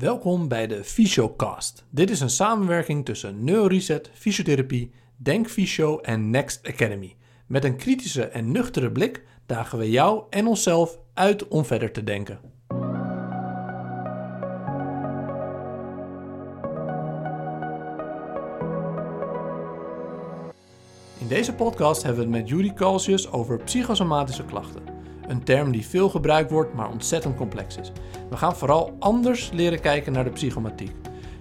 Welkom bij de Fysiocast. Dit is een samenwerking tussen Neuroreset, Fysiotherapie, Denk Fysio en Next Academy. Met een kritische en nuchtere blik dagen we jou en onszelf uit om verder te denken. In deze podcast hebben we het met Judy Calcius over psychosomatische klachten. Een term die veel gebruikt wordt, maar ontzettend complex is. We gaan vooral anders leren kijken naar de psychomatiek.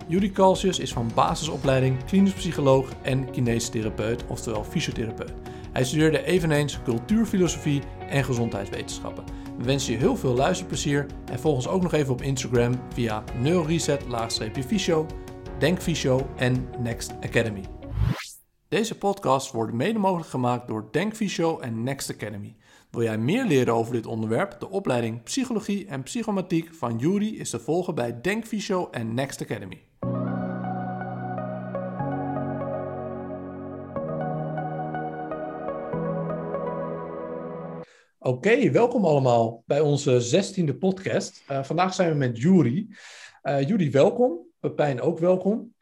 Judy Calcius is van basisopleiding klinisch psycholoog en kinestherapeut, oftewel fysiotherapeut. Hij studeerde eveneens cultuurfilosofie en gezondheidswetenschappen. We wensen je heel veel luisterplezier en volg ons ook nog even op Instagram via neuroreset-fysio, denkfysio en Next Academy. Deze podcast wordt mede mogelijk gemaakt door Denkfysio en Next Academy. Wil jij meer leren over dit onderwerp? De opleiding Psychologie en Psychomatiek van Jury is te volgen bij Denkfysio en Next Academy. Oké, welkom allemaal bij onze zestiende podcast. Uh, vandaag zijn we met Jury. Uh, Jury, welkom. Pepijn ook welkom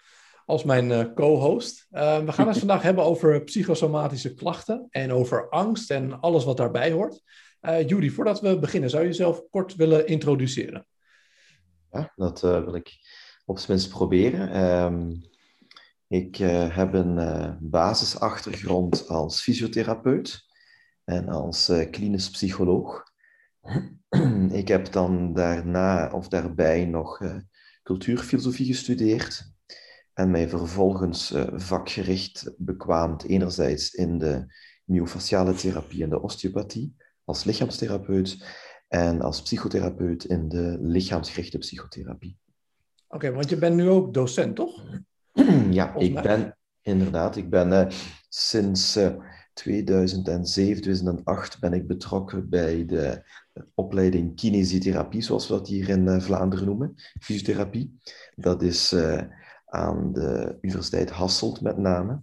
als mijn uh, co-host. Uh, we gaan het vandaag hebben over psychosomatische klachten en over angst en alles wat daarbij hoort. Uh, Judy, voordat we beginnen, zou je jezelf kort willen introduceren? Ja, dat wil ik op zijn minst proberen. Um, ik heb een basisachtergrond als fysiotherapeut en als klinisch psycholoog. ik heb dan daarna of daarbij nog cultuurfilosofie gestudeerd en mij vervolgens uh, vakgericht bekwaamd enerzijds in de myofasciale therapie en de osteopathie als lichaamstherapeut en als psychotherapeut in de lichaamsgerichte psychotherapie. Oké, want je bent nu ook docent, toch? ja, ik ben inderdaad, ik ben uh, sinds uh, 2007, 2008 ben ik betrokken bij de opleiding kinesietherapie, zoals we dat hier in uh, Vlaanderen noemen, fysiotherapie. Dat is aan de Universiteit Hasselt met name.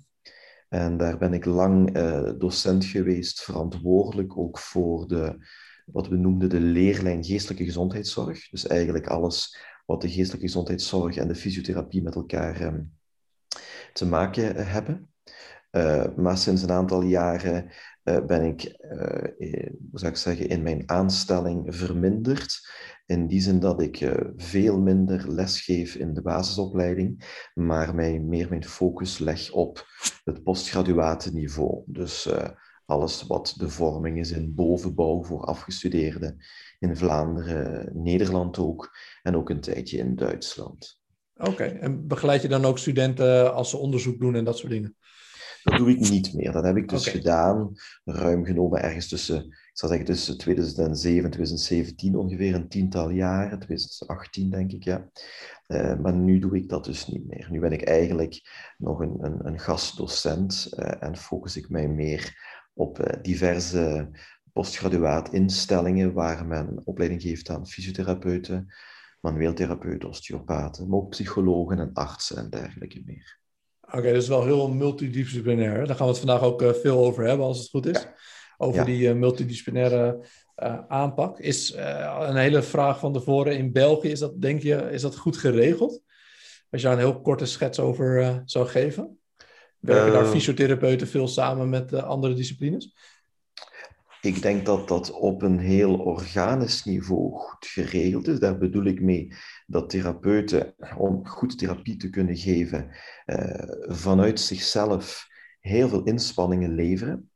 En daar ben ik lang uh, docent geweest, verantwoordelijk ook voor de, wat we noemden de leerlijn geestelijke gezondheidszorg. Dus eigenlijk alles wat de geestelijke gezondheidszorg en de fysiotherapie met elkaar um, te maken hebben. Uh, maar sinds een aantal jaren uh, ben ik, hoe zou ik zeggen, in mijn aanstelling verminderd. In die zin dat ik veel minder les geef in de basisopleiding, maar mij meer mijn focus leg op het postgraduatenniveau. Dus alles wat de vorming is in bovenbouw voor afgestudeerden in Vlaanderen, Nederland ook, en ook een tijdje in Duitsland. Oké, en begeleid je dan ook studenten als ze onderzoek doen en dat soort dingen? Dat doe ik niet meer. Dat heb ik dus okay. gedaan, ruim genomen ergens tussen, ik zal zeggen tussen 2007 en 2017 ongeveer, een tiental jaren, 2018 denk ik, ja. Uh, maar nu doe ik dat dus niet meer. Nu ben ik eigenlijk nog een, een, een gastdocent uh, en focus ik mij meer op uh, diverse postgraduaatinstellingen waar men opleiding geeft aan fysiotherapeuten, manueel therapeuten, osteopaten, maar ook psychologen en artsen en dergelijke meer. Oké, okay, dus wel heel multidisciplinair. Daar gaan we het vandaag ook uh, veel over hebben, als het goed is. Ja. Over ja. die uh, multidisciplinaire uh, aanpak. Is een hele vraag van tevoren. In België, is dat, denk je, is dat goed geregeld? Als je daar een heel korte schets over zou geven. Werken daar fysiotherapeuten veel samen met andere disciplines? Ik denk dat dat op een heel organisch niveau goed geregeld is. Daar bedoel ik mee dat therapeuten, om goed therapie te kunnen geven, uh, vanuit zichzelf heel veel inspanningen leveren.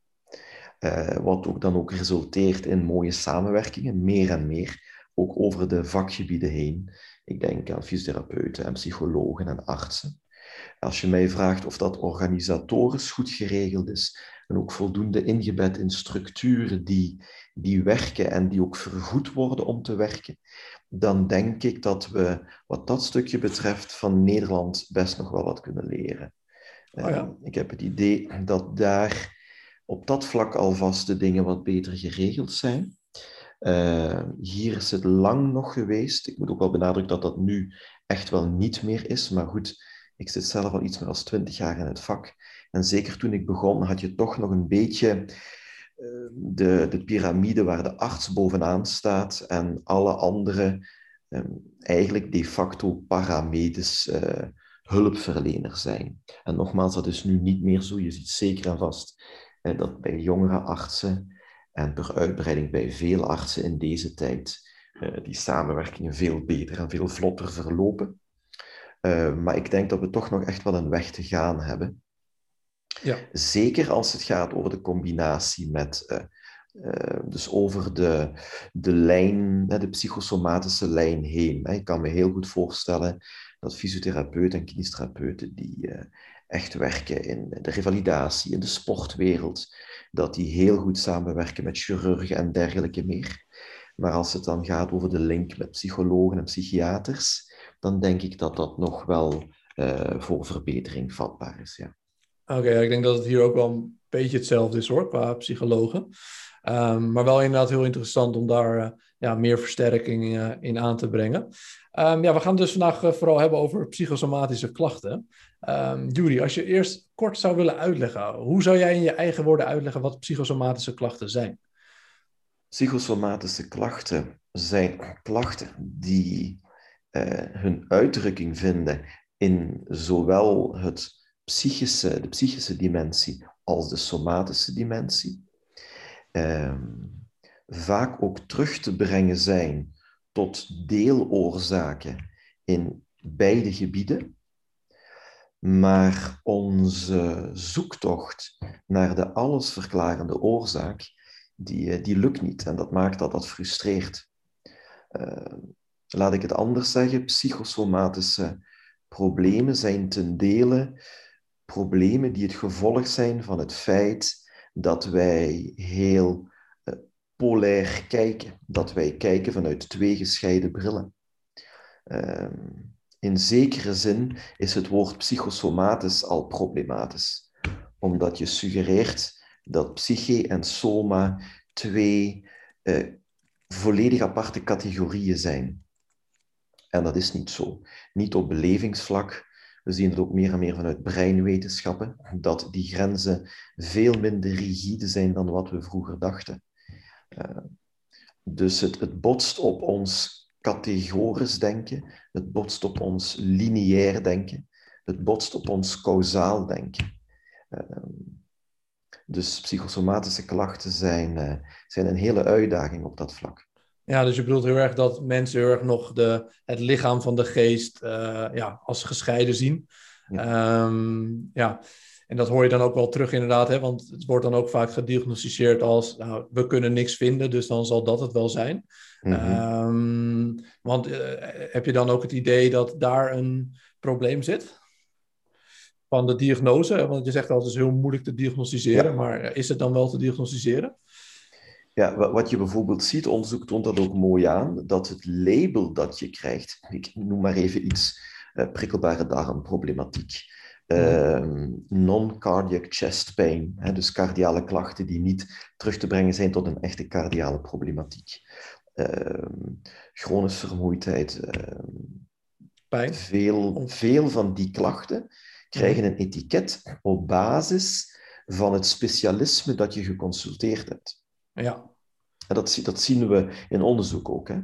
Uh, wat ook dan ook resulteert in mooie samenwerkingen, meer en meer, ook over de vakgebieden heen. Ik denk aan fysiotherapeuten en psychologen en artsen. Als je mij vraagt of dat organisatorisch goed geregeld is, en ook voldoende ingebed in structuren die, die werken en die ook vergoed worden om te werken, dan denk ik dat we wat dat stukje betreft van Nederland best nog wel wat kunnen leren. Oh ja. uh, ik heb het idee dat daar op dat vlak alvast de dingen wat beter geregeld zijn. Uh, hier is het lang nog geweest. Ik moet ook wel benadrukken dat dat nu echt wel niet meer is. Maar goed, ik zit zelf al iets meer dan twintig jaar in het vak. En zeker toen ik begon, had je toch nog een beetje uh, de, de piramide waar de arts bovenaan staat en alle andere ehm, eigenlijk de facto paramedisch uh, hulpverlener zijn. En nogmaals, dat is nu niet meer zo. Je ziet zeker en vast uh, dat bij jongere artsen en per uitbreiding bij veel artsen in deze tijd die samenwerkingen veel beter en veel vlotter verlopen. maar ik denk dat we toch nog echt wel een weg te gaan hebben. Ja. Zeker als het gaat over de combinatie met uh, dus over de, de lijn, de psychosomatische lijn heen. Ik kan me heel goed voorstellen dat fysiotherapeuten en kinestherapeuten die uh, echt werken in de revalidatie, in de sportwereld, dat die heel goed samenwerken met chirurgen en dergelijke meer. Maar als het dan gaat over de link met psychologen en psychiaters, dan denk ik dat dat nog wel voor verbetering vatbaar is. Ja. Oké, ik denk dat het hier ook wel een beetje hetzelfde is hoor, qua psychologen. Um, maar wel inderdaad heel interessant om daar uh, ja, meer versterking uh, in aan te brengen. Um, ja, we gaan dus vandaag uh, vooral hebben over psychosomatische klachten. Um, ehm, Judy, als je eerst kort zou willen uitleggen, hoe zou jij in je eigen woorden uitleggen wat psychosomatische klachten zijn? Psychosomatische klachten zijn klachten die hun uitdrukking vinden in zowel het psychische, de psychische dimensie als de somatische dimensie eh, vaak ook terug te brengen zijn tot deeloorzaken in beide gebieden. Maar onze zoektocht naar de allesverklarende oorzaak, die, eh, die lukt niet. En dat maakt dat dat frustreert. Uh, laat ik het anders zeggen, psychosomatische problemen zijn ten dele problemen die het gevolg zijn van het feit dat wij heel uh, polair kijken. Dat wij kijken vanuit twee gescheiden brillen. Uh, in zekere zin is het woord psychosomatisch al problematisch, omdat je suggereert dat psyche en soma twee uh, volledig aparte categorieën zijn. En dat is niet zo. Niet op belevingsvlak, we zien het ook meer en meer vanuit breinwetenschappen, dat die grenzen veel minder rigide zijn dan wat we vroeger dachten. Uh, dus het, het botst op ons categorisch denken, het botst op ons lineair denken, het botst op ons kausaal denken. Uh, dus psychosomatische klachten zijn, uh, zijn een hele uitdaging op dat vlak. Ja, dus je bedoelt heel erg dat mensen heel erg nog de, het lichaam van de geest uh, ja, als gescheiden zien. Ja. Um, ja. En dat hoor je dan ook wel terug inderdaad, hè? want het wordt dan ook vaak gediagnosticeerd als nou, we kunnen niks vinden, dus dan zal dat het wel zijn. Mm -hmm. um, want uh, heb je dan ook het idee dat daar een probleem zit? Van de diagnose, want je zegt altijd het is heel moeilijk te diagnosticeren, ja. maar is het dan wel te diagnosticeren? Ja, wat je bijvoorbeeld ziet, onderzoek toont dat ook mooi aan, dat het label dat je krijgt, ik noem maar even iets, uh, prikkelbare darmproblematiek, uh, non-cardiac chest pain, hè, dus cardiale klachten die niet terug te brengen zijn tot een echte cardiale problematiek, uh, chronische vermoeidheid, Pijn. Veel, veel van die klachten krijgen een etiket op basis van het specialisme dat je geconsulteerd hebt. Ja. En dat, dat zien we in onderzoek ook. Hè.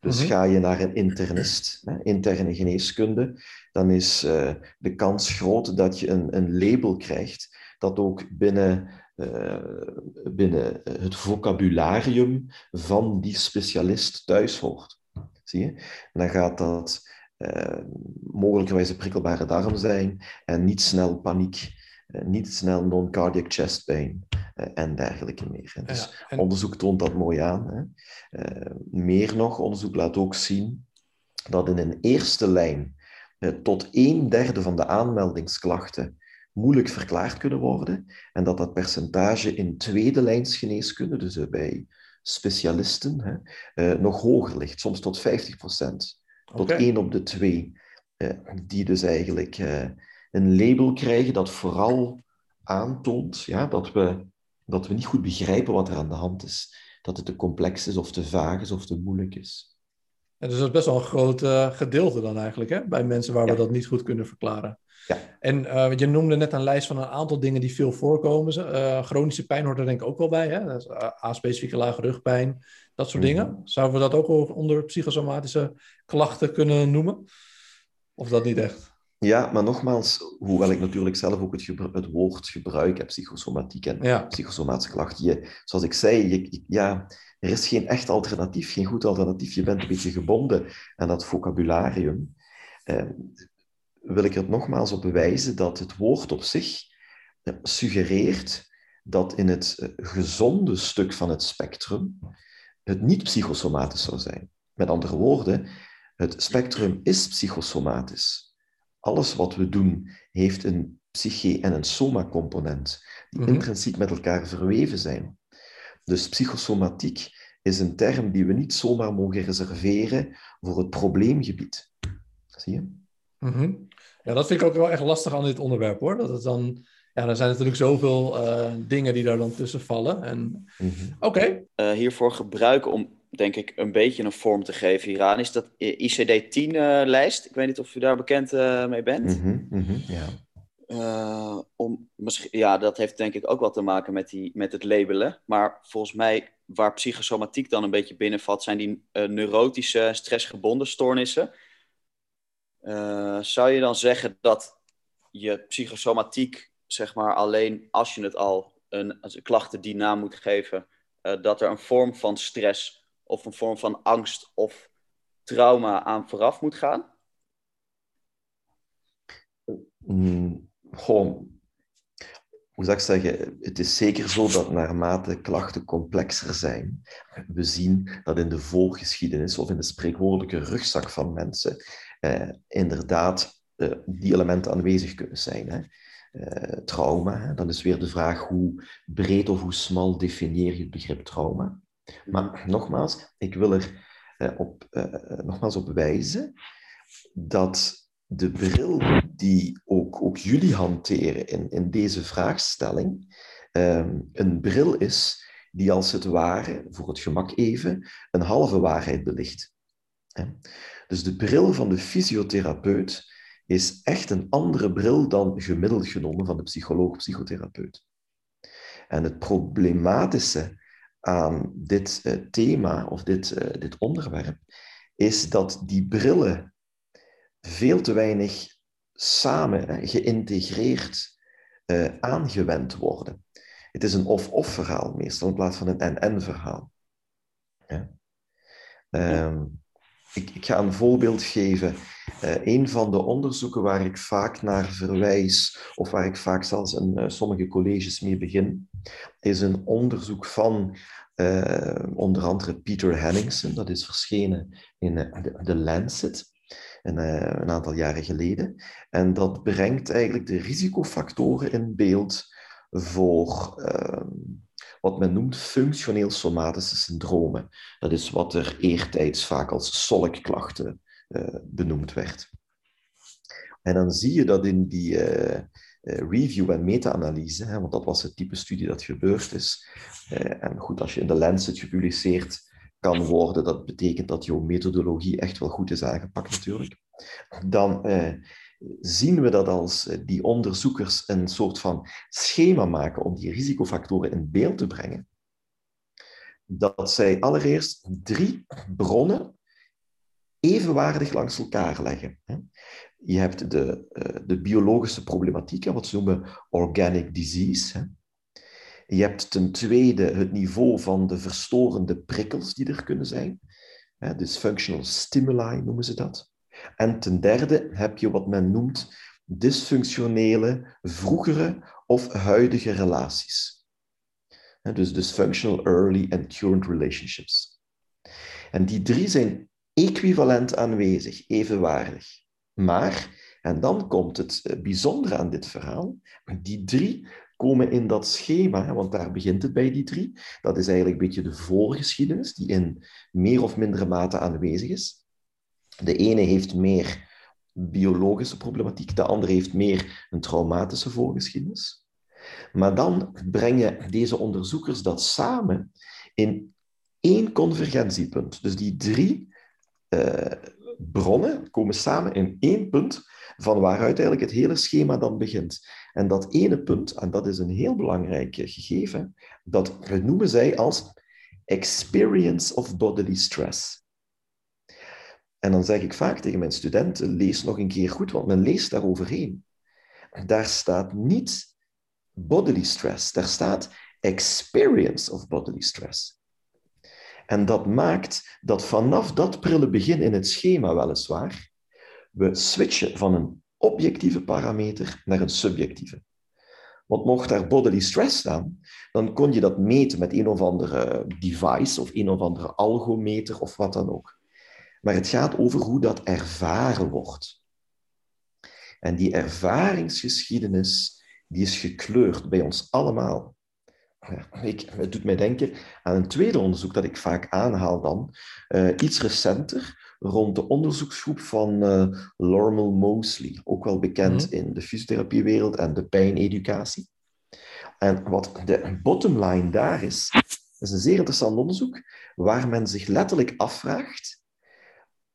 Dus mhm. ga je naar een internist, hè, interne geneeskunde, dan is uh, de kans groot dat je een, een label krijgt dat ook binnen, uh, binnen het vocabularium van die specialist thuis hoort. Zie je? En dan gaat dat uh, mogelijkerwijs een prikkelbare darm zijn en niet snel paniek, niet snel non-cardiac chest pain. Eh, en dergelijke meer. Dus onderzoek toont dat mooi aan. Hè. Uh, meer nog, onderzoek laat ook zien dat in een eerste lijn tot een derde van de aanmeldingsklachten moeilijk verklaard kunnen worden en dat dat percentage in tweede lijnsgeneeskunde, dus bij specialisten, hè, nog hoger ligt, soms tot 50 procent. Tot één op de twee, die dus eigenlijk een label krijgen dat vooral aantoont ja, dat we dat we niet goed begrijpen wat er aan de hand is. Dat het te complex is, of te vaag is, of te moeilijk is. dus dat is best wel een groot uh, gedeelte dan eigenlijk, hè? bij mensen waar we dat niet goed kunnen verklaren. Ja. En uh, je noemde net een lijst van een aantal dingen die veel voorkomen. Uh, chronische pijn hoort er denk ik ook wel bij. Hè? A-specifieke lage rugpijn, dat soort dingen. Mhm. Zouden we dat ook onder psychosomatische klachten kunnen noemen? Of dat niet echt? Ja, maar nogmaals, hoewel ik natuurlijk zelf ook het, het woord gebruik, psychosomatiek en psychosomatische klachten. Je, zoals ik zei, je, ja, er is geen echt alternatief, geen goed alternatief. Je bent een beetje gebonden aan dat vocabularium. Eh, wil ik er nogmaals op bewijzen dat het woord op zich eh, suggereert dat in het eh, gezonde stuk van het spectrum het niet psychosomatisch zou zijn. Met andere woorden, het spectrum is psychosomatisch. Alles wat we doen heeft een psyche- en een soma-component, die mhm. intrinsiek met elkaar verweven zijn. Dus psychosomatiek is een term die we niet zomaar mogen reserveren voor het probleemgebied. Zie je? Mhm. Ja, dat vind ik ook wel echt lastig aan dit onderwerp hoor. Dat het dan, ja, er zijn natuurlijk zoveel uh, dingen die daar dan tussen vallen. En... Mhm. Oké. Uh, hiervoor gebruiken om, denk ik, een beetje een vorm te geven hieraan, is dat ICD-10-lijst. ik weet niet of u daar bekend uh, mee bent. Mm -hmm. ja. Uh, om, ja, dat heeft denk ik ook wel te maken met, die, met het labelen. Maar volgens mij, waar psychosomatiek dan een beetje binnenvalt, zijn die uh, neurotische, stressgebonden stoornissen. Uh, zou je dan zeggen dat je psychosomatiek, zeg maar, alleen als je het al een, een klachten die naam moet geven, dat er een vorm van stress of een vorm van angst of trauma aan vooraf moet gaan? Mm gewoon, hoe zou ik zeggen, het is zeker zo dat naarmate klachten complexer zijn, we zien dat in de voorgeschiedenis of in de spreekwoordelijke rugzak van mensen eh, inderdaad eh, die elementen aanwezig kunnen zijn. Hè. Uh, trauma, dan is weer de vraag hoe breed of hoe smal definieer je het begrip trauma. Maar nogmaals, ik wil er uh, op, uh, nogmaals op wijzen dat de bril die ook, ook jullie hanteren in, in deze vraagstelling, ehm, een bril is die als het ware, voor het gemak even, een halve waarheid belicht. Dus de bril van de fysiotherapeut is echt een andere bril dan gemiddeld genomen van de psycholoog-psychotherapeut. En het problematische aan dit uh, thema of dit, uh, dit onderwerp is dat die brillen veel te weinig samen geïntegreerd uh, aangewend worden. Het is een of-of verhaal meestal in plaats van een en-en verhaal. Ja. Uh, ik, ik, ga een voorbeeld geven. Uh, een van de onderzoeken waar ik vaak naar verwijs, of waar ik vaak zelfs in uh, sommige colleges mee begin, is een onderzoek van onder andere Peter Henningsen. Dat is verschenen in de Lancet een, eh, een aantal jaren geleden. En dat brengt eigenlijk de risicofactoren in beeld voor ehm, wat men noemt functioneel somatische syndromen. Dat is wat er eertijds vaak als SOLC-klachten uh, benoemd werd. En dan zie je dat in die uh, review en meta-analyse, want dat was het type studie dat gebeurd is. en goed, als je in de Lancet gepubliceerd kan worden, dat betekent dat jouw methodologie echt wel goed is aangepakt natuurlijk, dan eh, zien we dat als eh, die onderzoekers een soort van schema maken om die risicofactoren in beeld te brengen, dat zij allereerst drie bronnen evenwaardig langs elkaar leggen. Je hebt de, uh, de biologische problematiek, wat ze noemen organic disease. Je hebt ten tweede het niveau van de verstorende prikkels die er kunnen zijn. Dus functional stimuli noemen ze dat. En ten derde heb je wat men noemt dysfunctionele vroegere of huidige relaties. Dus dysfunctional early and current relationships. En die drie zijn equivalent aanwezig, evenwaardig. Maar, en dan komt het eh, bijzondere aan dit verhaal, die drie komen in dat schema, want daar begint het bij die drie. Dat is eigenlijk een beetje de voorgeschiedenis, die in meer of mindere mate aanwezig is. De ene heeft meer biologische problematiek, de andere heeft meer een traumatische voorgeschiedenis. Maar dan brengen deze onderzoekers dat samen in één convergentiepunt. Dus die drie uh, bronnen komen samen in één punt van waaruit eigenlijk het hele schema dan begint. En dat ene punt, en dat is een heel belangrijk gegeven, dat noemen zij als experience of bodily stress. En dan zeg ik vaak tegen mijn studenten, lees nog een keer goed, want men leest daar overheen. Daar staat niet bodily stress, daar staat experience of bodily stress. En dat maakt dat vanaf dat prille begin in het schema weliswaar, we switchen van een objectieve parameter naar een subjectieve. Want mocht daar bodily stress staan, dan kon je dat meten met een of andere device of een of andere algometer of wat dan ook. Maar het gaat over hoe dat ervaren wordt. En die ervaringsgeschiedenis, die is gekleurd bij ons allemaal. Ik, het doet mij denken aan een tweede onderzoek dat ik vaak aanhaal dan, uh, iets recenter, rond de onderzoeksgroep van uh, Lormel Mosley, ook wel bekend mhm. in de fysiotherapiewereld en de pijneducatie. En wat de bottom line daar is, is een zeer interessant onderzoek waar men zich letterlijk afvraagt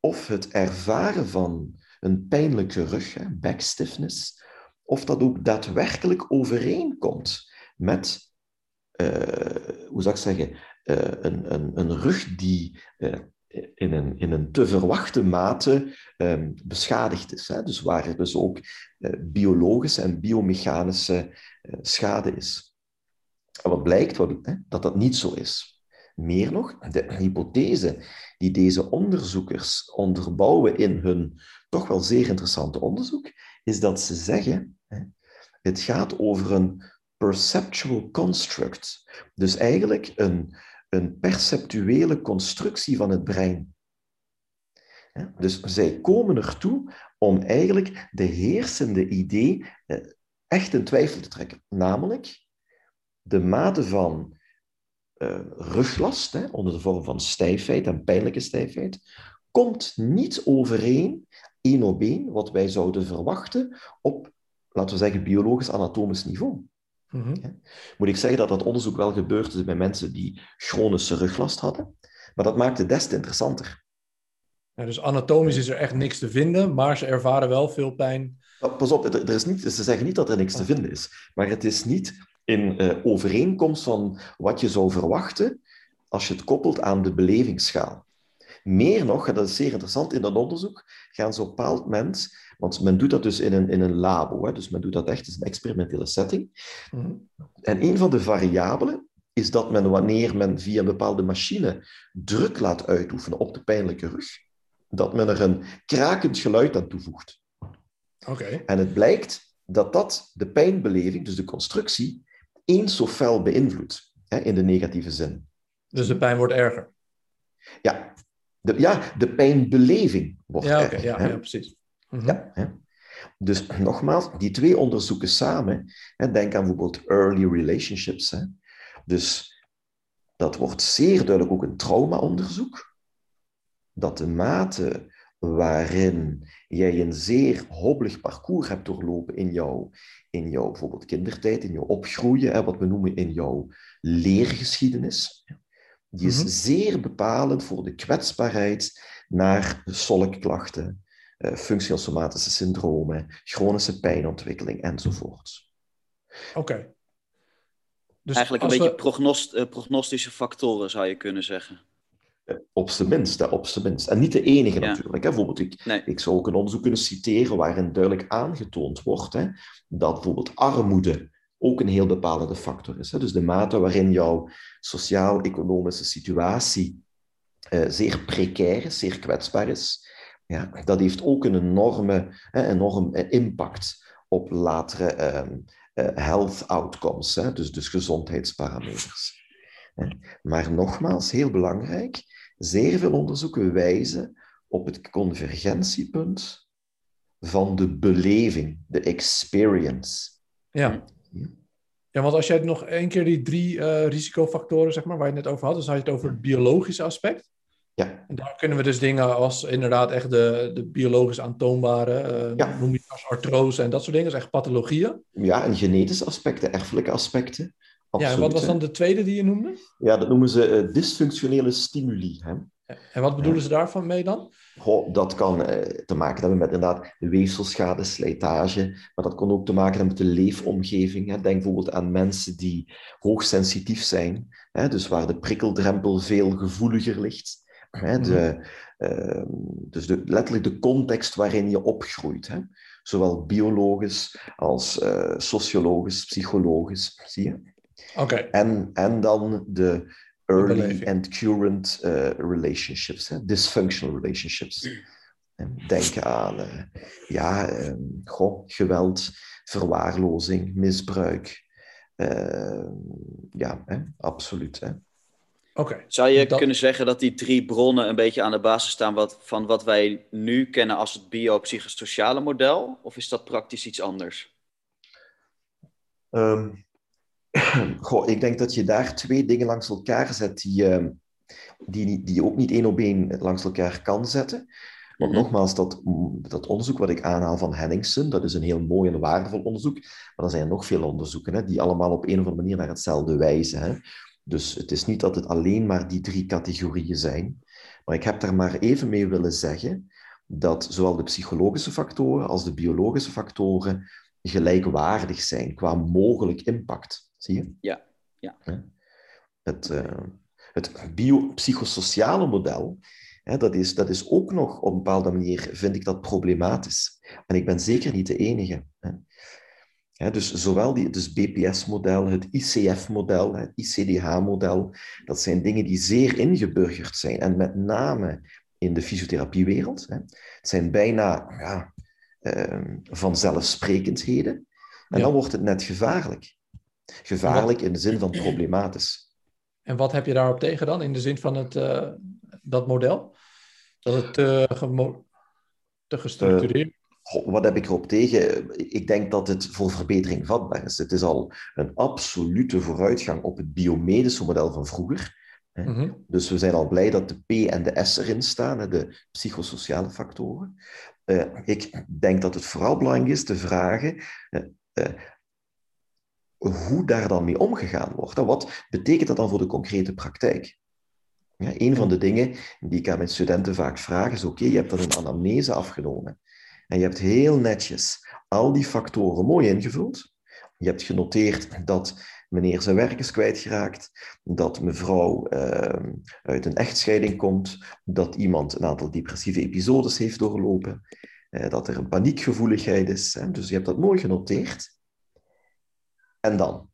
of het ervaren van een pijnlijke rug, back stiffness, of dat ook daadwerkelijk overeenkomt met, hoe zou ik zeggen, uh, een, een, een rug die uh, in, een, in een te verwachte mate um, beschadigd is. Hè? Dus waar er dus ook biologische en biomechanische schade is. En wat blijkt, hè, dat dat niet zo is. Meer nog, de hypothese die deze onderzoekers onderbouwen in hun toch wel zeer interessante onderzoek, is dat ze zeggen, het gaat over een perceptual construct. Dus eigenlijk een, een perceptuele constructie van het brein. Dus zij komen ertoe om eigenlijk de heersende idee eh, echt in twijfel te trekken. Namelijk de mate van uh, ruglast, hè, onder de vorm van stijfheid en pijnlijke stijfheid, komt niet overeen, één op één, wat wij zouden verwachten op, laten we zeggen, biologisch-anatomisch niveau. Mm Moet ik zeggen dat dat onderzoek wel gebeurd is bij mensen die chronische ruglast hadden, maar dat maakt het des te interessanter. Ja, dus anatomisch is er echt niks te vinden, maar ze ervaren wel veel pijn. Pas op, er is niet, ze zeggen niet dat er niks te vinden is, maar het is niet in uh, overeenkomst van wat je zou verwachten als je het koppelt aan de belevingsschaal. Meer nog, en dat is zeer interessant, in dat onderzoek gaan ze op een bepaald moment, want men doet dat dus in een, in een labo, hè, dus men doet dat echt in een experimentele setting. Mhm. En een van de variabelen is dat men wanneer men via een bepaalde machine druk laat uitoefenen op de pijnlijke rug, dat men er een krakend geluid aan toevoegt. Okay. En het blijkt dat dat de pijnbeleving, dus de constructie, eens zo fel beïnvloedt, hè, in de negatieve zin. Dus de pijn wordt erger? Ja, de, ja, de pijnbeleving wordt ja. Ja, ja, precies. Mhm. Ja, hè. Dus nogmaals, die twee onderzoeken samen, hè, denk aan bijvoorbeeld early relationships. Hè. Dus dat wordt zeer duidelijk ook een traumaonderzoek. Dat de mate waarin jij een zeer hobbelig parcours hebt doorlopen in jouw, in jouw bijvoorbeeld kindertijd, in jouw opgroeien, hè, wat we noemen in jouw leergeschiedenis. Die is mhm. zeer bepalend voor de kwetsbaarheid naar solkklachten, uh, functioneel somatische syndromen, chronische pijnontwikkeling enzovoort. Oké. Dus Eigenlijk een beetje prognost, uh, prognostische factoren zou je kunnen zeggen. Op zijn minst, op zijn minst. En niet de enige natuurlijk. Hè. Bijvoorbeeld, ik, ik zou ook een onderzoek kunnen citeren waarin duidelijk aangetoond wordt hè, dat bijvoorbeeld armoede ook een heel bepalende factor is. Dus de mate waarin jouw sociaal-economische situatie uh, zeer precair is, zeer kwetsbaar is, ja, dat heeft ook een enorme, enorm impact op latere um, uh, health outcomes, dus, dus gezondheidsparameters. Maar nogmaals, heel belangrijk, zeer veel onderzoeken wijzen op het convergentiepunt van de beleving, de experience. Ja. Ja, want als jij nog één keer die drie uh, risicofactoren, zeg maar, waar je het net over had, dan had je het over het biologische aspect. Ja. En daar kunnen we dus dingen als inderdaad echt de, de biologisch aantoonbare, uh, ja. noem je als artrose en dat soort dingen, is echt pathologieën. Ja, en genetische aspecten, erfelijke aspecten. ja, en wat was dan de tweede die je noemde? Ja, dat noemen ze uh, dysfunctionele stimuli. Hè? En wat bedoelen ze daarvan mee dan? Goh, dat kan eh, te maken hebben met inderdaad weefselschade, slijtage, maar dat kan ook te maken hebben met de leefomgeving. Hè. Denk bijvoorbeeld aan mensen die hoogsensitief zijn, hè, dus waar de prikkeldrempel veel gevoeliger ligt. Hè, de, uh, dus de, letterlijk de context waarin je opgroeit. Hè. Zowel biologisch als uh, sociologisch, psychologisch, zie je? Oké. En, en dan de early and current uh, relationships, hè? dysfunctional relationships. Denk aan uh, ja, um, goh, geweld, verwaarlozing, misbruik. Uh, ja, hè? absoluut. Hè? Okay. Zou je dat... kunnen zeggen dat die drie bronnen een beetje aan de basis staan wat, van wat wij nu kennen als het biopsychosociale model? Of is dat praktisch iets anders? Um, Goh, ik denk dat je daar twee dingen langs elkaar zet die, uh, die, die je ook niet één op één langs elkaar kan zetten. Want mm -hmm. nogmaals, dat, dat onderzoek wat ik aanhaal van Henningsen, dat is een heel mooi en waardevol onderzoek. Maar er zijn nog veel onderzoeken hè, die allemaal op een of andere manier naar hetzelfde wijzen. Hè. Dus het is niet dat het alleen maar die drie categorieën zijn. Maar ik heb daar maar even mee willen zeggen dat zowel de psychologische factoren als de biologische factoren gelijkwaardig zijn qua mogelijk impact. Zie je? Ja. ja. Het, uh, het biopsychosociale model, hè, dat, is, dat is ook nog op een bepaalde manier, vind ik dat problematisch. En ik ben zeker niet de enige. Hè. Dus zowel die, dus BPS-model, het ICF-model, het ICDH-model, dat zijn dingen die zeer ingeburgerd zijn. En met name in de fysiotherapiewereld. Hè. Het zijn bijna ja, uh, vanzelfsprekendheden. En ja. dan wordt het net gevaarlijk. Gevaarlijk in de zin van problematisch. En wat heb je daarop tegen dan, in de zin van het, uh, dat model? Dat het te, te gestructureerd uh, wat heb ik erop tegen? Ik denk dat het voor verbetering vatbaar is. Het is al een absolute vooruitgang op het biomedische model van vroeger. Mm -hmm. Dus we zijn al blij dat de P en de S erin staan, de psychosociale factoren. Ik denk dat het vooral belangrijk is te vragen hoe daar dan mee omgegaan wordt. En wat betekent dat dan voor de concrete praktijk? Ja, een van de dingen die ik aan mijn studenten vaak vraag is, oké, je hebt dat een anamnese afgenomen. En je hebt heel netjes al die factoren mooi ingevuld. Je hebt genoteerd dat meneer zijn werk is kwijtgeraakt, dat mevrouw uh, uit een echtscheiding komt, dat iemand een aantal depressieve episodes heeft doorlopen, uh, dat er een paniekgevoeligheid is. Hè? Dus je hebt dat mooi genoteerd. En dan?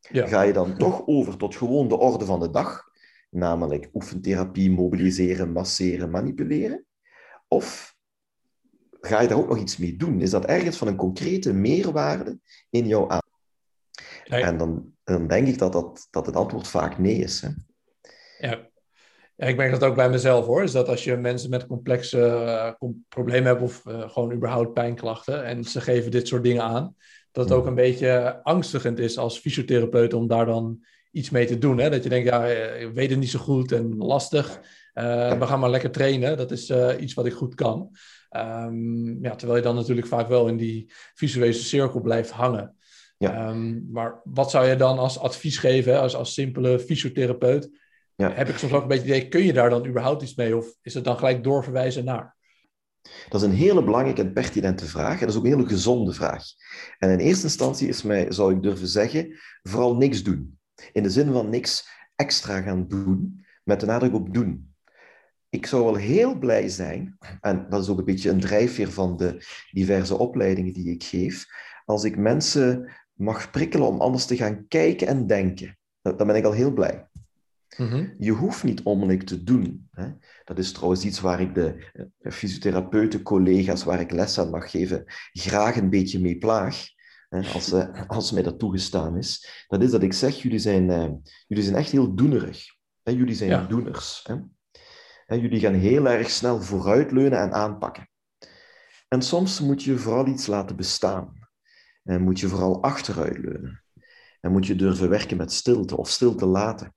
Ja. Ga je dan toch over tot gewoon de orde van de dag, namelijk oefentherapie, mobiliseren, masseren, manipuleren? Of ga je daar ook nog iets mee doen? Is dat ergens van een concrete meerwaarde in jouw aan? Ja. En dan, dan denk ik dat, dat, dat het antwoord vaak nee is. Hè? Ja. ja, ik merk dat ook bij mezelf hoor. Is dat als je mensen met complexe uh, problemen hebt of uh, gewoon überhaupt pijnklachten en ze geven dit soort dingen aan, dat het ook een beetje angstigend is als fysiotherapeut om daar dan iets mee te doen. Hè? Dat je denkt, ja, ik weet het niet zo goed en lastig. Uh, we gaan maar lekker trainen. Dat is uh, iets wat ik goed kan. Um, ja, terwijl je dan natuurlijk vaak wel in die visuele cirkel blijft hangen. Ja. Um, maar wat zou je dan als advies geven, als, als simpele fysiotherapeut? Ja. Heb ik soms ook een beetje idee, kun je daar dan überhaupt iets mee? Of is het dan gelijk doorverwijzen naar? Dat is een hele belangrijke en pertinente vraag. En dat is ook een hele gezonde vraag. En in eerste instantie is mij, zou ik durven zeggen, vooral niks doen. In de zin van niks extra gaan doen, met de nadruk op doen. Ik zou wel heel blij zijn, en dat is ook een beetje een drijfveer van de diverse opleidingen die ik geef, als ik mensen mag prikkelen om anders te gaan kijken en denken. Dan ben ik al heel blij. Mm-hmm. Je hoeft niet onmiddellijk te doen. Hè. Dat is trouwens iets waar ik de uh, fysiotherapeuten, collega's waar ik les aan mag geven, graag een beetje mee plaag. Hè, als, uh, als mij dat toegestaan is. Dat is dat ik zeg, jullie zijn, uh, jullie zijn echt heel doenerig. Hè. Jullie zijn ja. doeners. Hè. En jullie gaan heel erg snel vooruitleunen en aanpakken. En soms moet je vooral iets laten bestaan. En moet je vooral achteruitleunen. En moet je durven werken met stilte of stilte laten.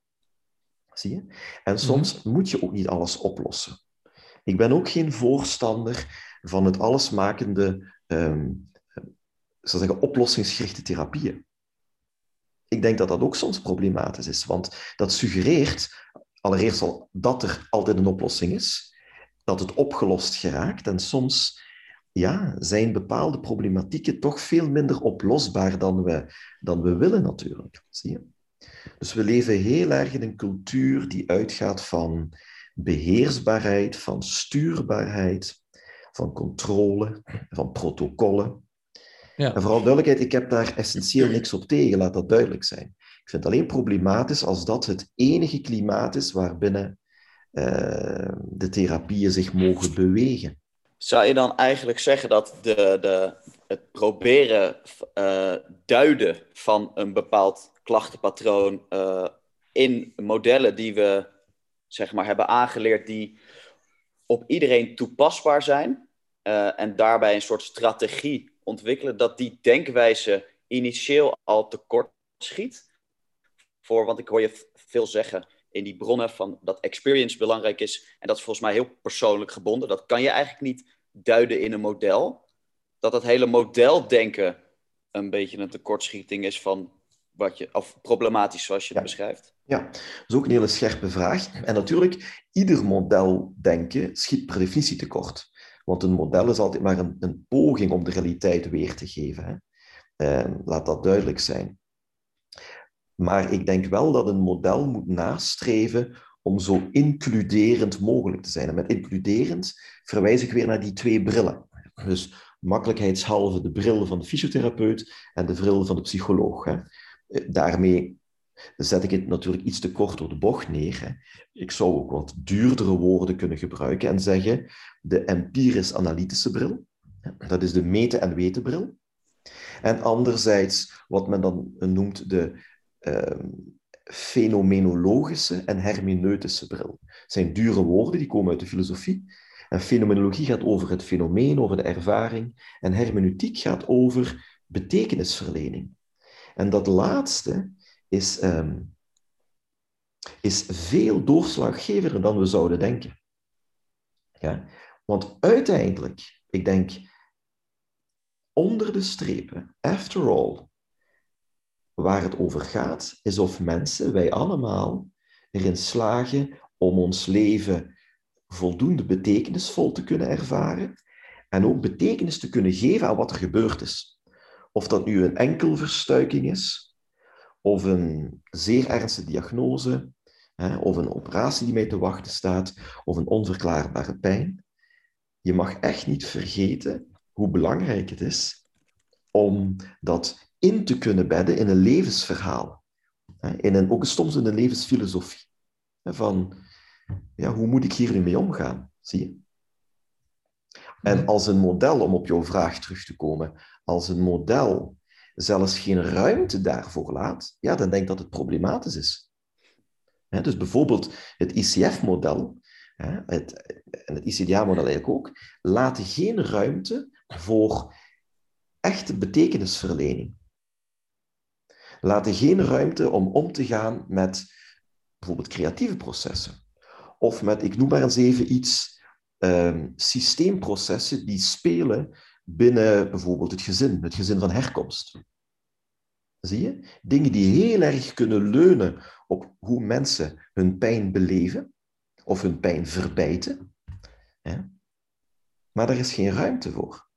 Zie je? En soms mm-hmm. moet je ook niet alles oplossen. Ik ben ook geen voorstander van het allesmakende, um, zou zeggen, oplossingsgerichte therapieën. Ik denk dat dat ook soms problematisch is, want dat suggereert allereerst al dat er altijd een oplossing is, dat het opgelost geraakt en soms ja, zijn bepaalde problematieken toch veel minder oplosbaar dan we, dan we willen natuurlijk. Zie je? Dus we leven heel erg in een cultuur die uitgaat van beheersbaarheid, van stuurbaarheid, van controle, van protocollen. Ja. En vooral duidelijkheid, ik heb daar essentieel niks op tegen, laat dat duidelijk zijn. Ik vind het alleen problematisch als dat het enige klimaat is waarbinnen uh, de therapieën zich mogen bewegen. Zou je dan eigenlijk zeggen dat de, de, het proberen uh, duiden van een bepaald klachtenpatroon uh, in modellen die we zeg maar, hebben aangeleerd, die op iedereen toepasbaar zijn, uh, en daarbij een soort strategie ontwikkelen, dat die denkwijze initieel al tekort schiet? Voor, want ik hoor je veel zeggen in die bronnen van dat experience belangrijk is. En dat is volgens mij heel persoonlijk gebonden. Dat kan je eigenlijk niet duiden in een model. Dat dat hele modeldenken een beetje een tekortschieting is van wat je, of problematisch zoals je het beschrijft. Ja, dat is ook een hele scherpe vraag. En natuurlijk, ieder modeldenken schiet per definitie tekort. Want een model is altijd maar een, een poging om de realiteit weer te geven. Hè. Eh, laat dat duidelijk zijn. Maar ik denk wel dat een model moet nastreven om zo includerend mogelijk te zijn. En met includerend verwijs ik weer naar die twee brillen. Dus makkelijkheidshalve de bril van de fysiotherapeut en de bril van de psycholoog. Hè. Eh, daarmee zet ik het natuurlijk iets te kort door de bocht neer. Hè. Ik zou ook wat duurdere woorden kunnen gebruiken en zeggen de empirisch-analytische bril. Dat is de meten- en wetenbril. En anderzijds wat men dan noemt de uh, fenomenologische en hermeneutische bril. Dat zijn dure woorden, die komen uit de filosofie. En fenomenologie gaat over het fenomeen, over de ervaring. En hermeneutiek gaat over betekenisverlening. En dat laatste is, um, is veel doorslaggevender dan we zouden denken. Ja? Want uiteindelijk, ik denk, onder de strepen, after all, waar het over gaat, is of mensen, wij allemaal, erin slagen om ons leven voldoende betekenisvol te kunnen ervaren en ook betekenis te kunnen geven aan wat er gebeurd is. Of dat nu een enkelverstuiking is, of een zeer ernstige diagnose, hè, of een operatie die mij te wachten staat, of een onverklaarbare pijn. Je mag echt niet vergeten hoe belangrijk het is om dat in te kunnen bedden in een levensverhaal. In een, ook soms in een levensfilosofie. Van, ja, hoe moet ik hier nu mee omgaan? Zie je? En als een model, om op jouw vraag terug te komen, als een model zelfs geen ruimte daarvoor laat, ja, dan denk ik dat het problematisch is. dus bijvoorbeeld het ICF-model, het, en het ICDA-model eigenlijk ook, laten geen ruimte voor echte betekenisverlening laten geen ruimte om om te gaan met bijvoorbeeld creatieve processen. Of met, ik noem maar eens even iets, um, systeemprocessen die spelen binnen bijvoorbeeld het gezin, het gezin van herkomst. Zie je? Dingen die heel erg kunnen leunen op hoe mensen hun pijn beleven of hun pijn verbijten. Maar daar is geen ruimte voor.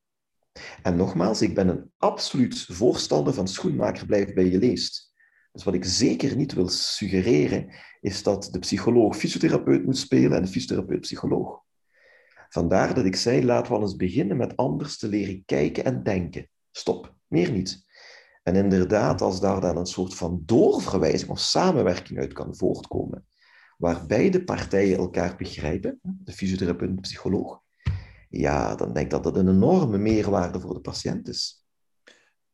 En nogmaals, ik ben een absoluut voorstander van schoenmaker blijft bij je leest. Dus wat ik zeker niet wil suggereren, is dat de psycholoog fysiotherapeut moet spelen en de fysiotherapeut psycholoog. Vandaar dat ik zei, laten we eens beginnen met anders te leren kijken en denken. Stop, meer niet. En inderdaad, als daar dan een soort van doorverwijzing of samenwerking uit kan voortkomen, waar beide partijen elkaar begrijpen, de fysiotherapeut en de psycholoog, ja, dan denk ik dat dat een enorme meerwaarde voor de patiënt is.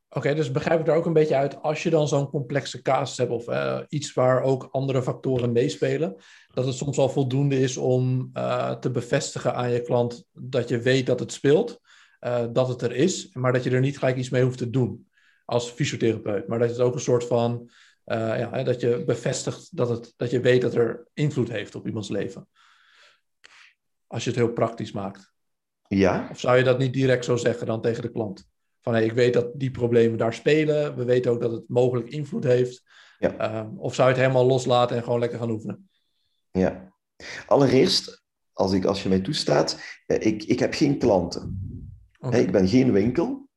Oké, dus begrijp ik daar ook een beetje uit, als je dan zo'n complexe casus hebt of uh, iets waar ook andere factoren meespelen, dat het soms al voldoende is om uh, te bevestigen aan je klant dat je weet dat het speelt, uh, dat het er is, maar dat je er niet gelijk iets mee hoeft te doen als fysiotherapeut. Maar dat het ook een soort van, ja, dat je bevestigt dat, het, dat je weet dat er invloed heeft op iemands leven. Als je het heel praktisch maakt. Ja. Of zou je dat niet direct zo zeggen dan tegen de klant? Van hey, ik weet dat die problemen daar spelen. We weten ook dat het mogelijk invloed heeft. Ja. Ehm, of zou je het helemaal loslaten en gewoon lekker gaan oefenen? Ja. Allereerst, als, ik, als je mij toestaat, eh, ik, ik heb geen klanten. Ik ben geen winkel.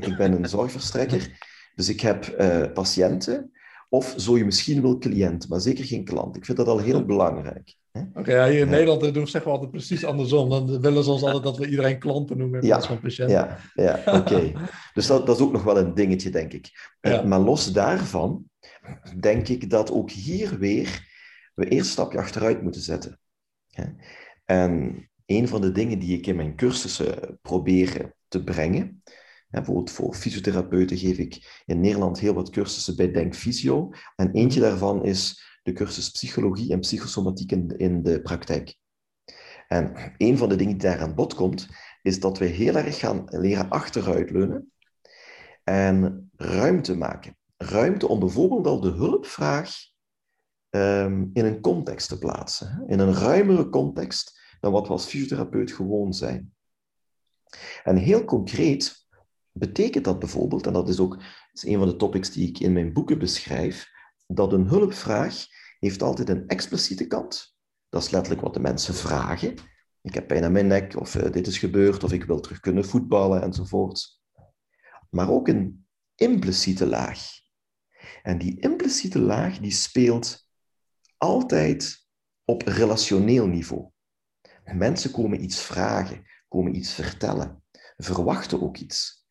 Ik ben een zorgverstrekker. Dus ik heb eh, patiënten. Of zo je misschien wil cliënt, maar zeker geen klant. Ik vind dat al heel belangrijk. Oké, ja, hier in. Nederland eh, doen we zeggen we altijd precies andersom. Dan willen ze ons altijd dat we iedereen klanten noemen in Ja, plaats van patiënten. Ja, ja oké. Dus dat, dat is ook nog wel een dingetje, denk ik. Eh. Maar los daarvan, denk ik dat ook hier weer we eerst een stapje achteruit moeten zetten. hè. En een van de dingen die ik in mijn cursussen probeer te brengen, hè, bijvoorbeeld voor fysiotherapeuten geef ik in Nederland heel wat cursussen bij Denk Fysio. En eentje daarvan is de cursus Psychologie en Psychosomatiek in, de praktijk. En een van de dingen die daar aan bod komt, is dat we heel erg gaan leren achteruitleunen en ruimte maken. Ruimte om bijvoorbeeld al de hulpvraag ehm, in een context te plaatsen. In een ruimere context dan wat we als fysiotherapeut gewoon zijn. En heel concreet betekent dat bijvoorbeeld, en dat is ook is een van de topics die ik in mijn boeken beschrijf, dat een hulpvraag heeft altijd een expliciete kant. Dat is letterlijk wat de mensen vragen. Ik heb pijn aan mijn nek, of eh, dit is gebeurd, of ik wil terug kunnen voetballen, enzovoort. Maar ook een impliciete laag. En die impliciete laag die speelt altijd op relationeel niveau. Mensen komen iets vragen, komen iets vertellen, verwachten ook iets.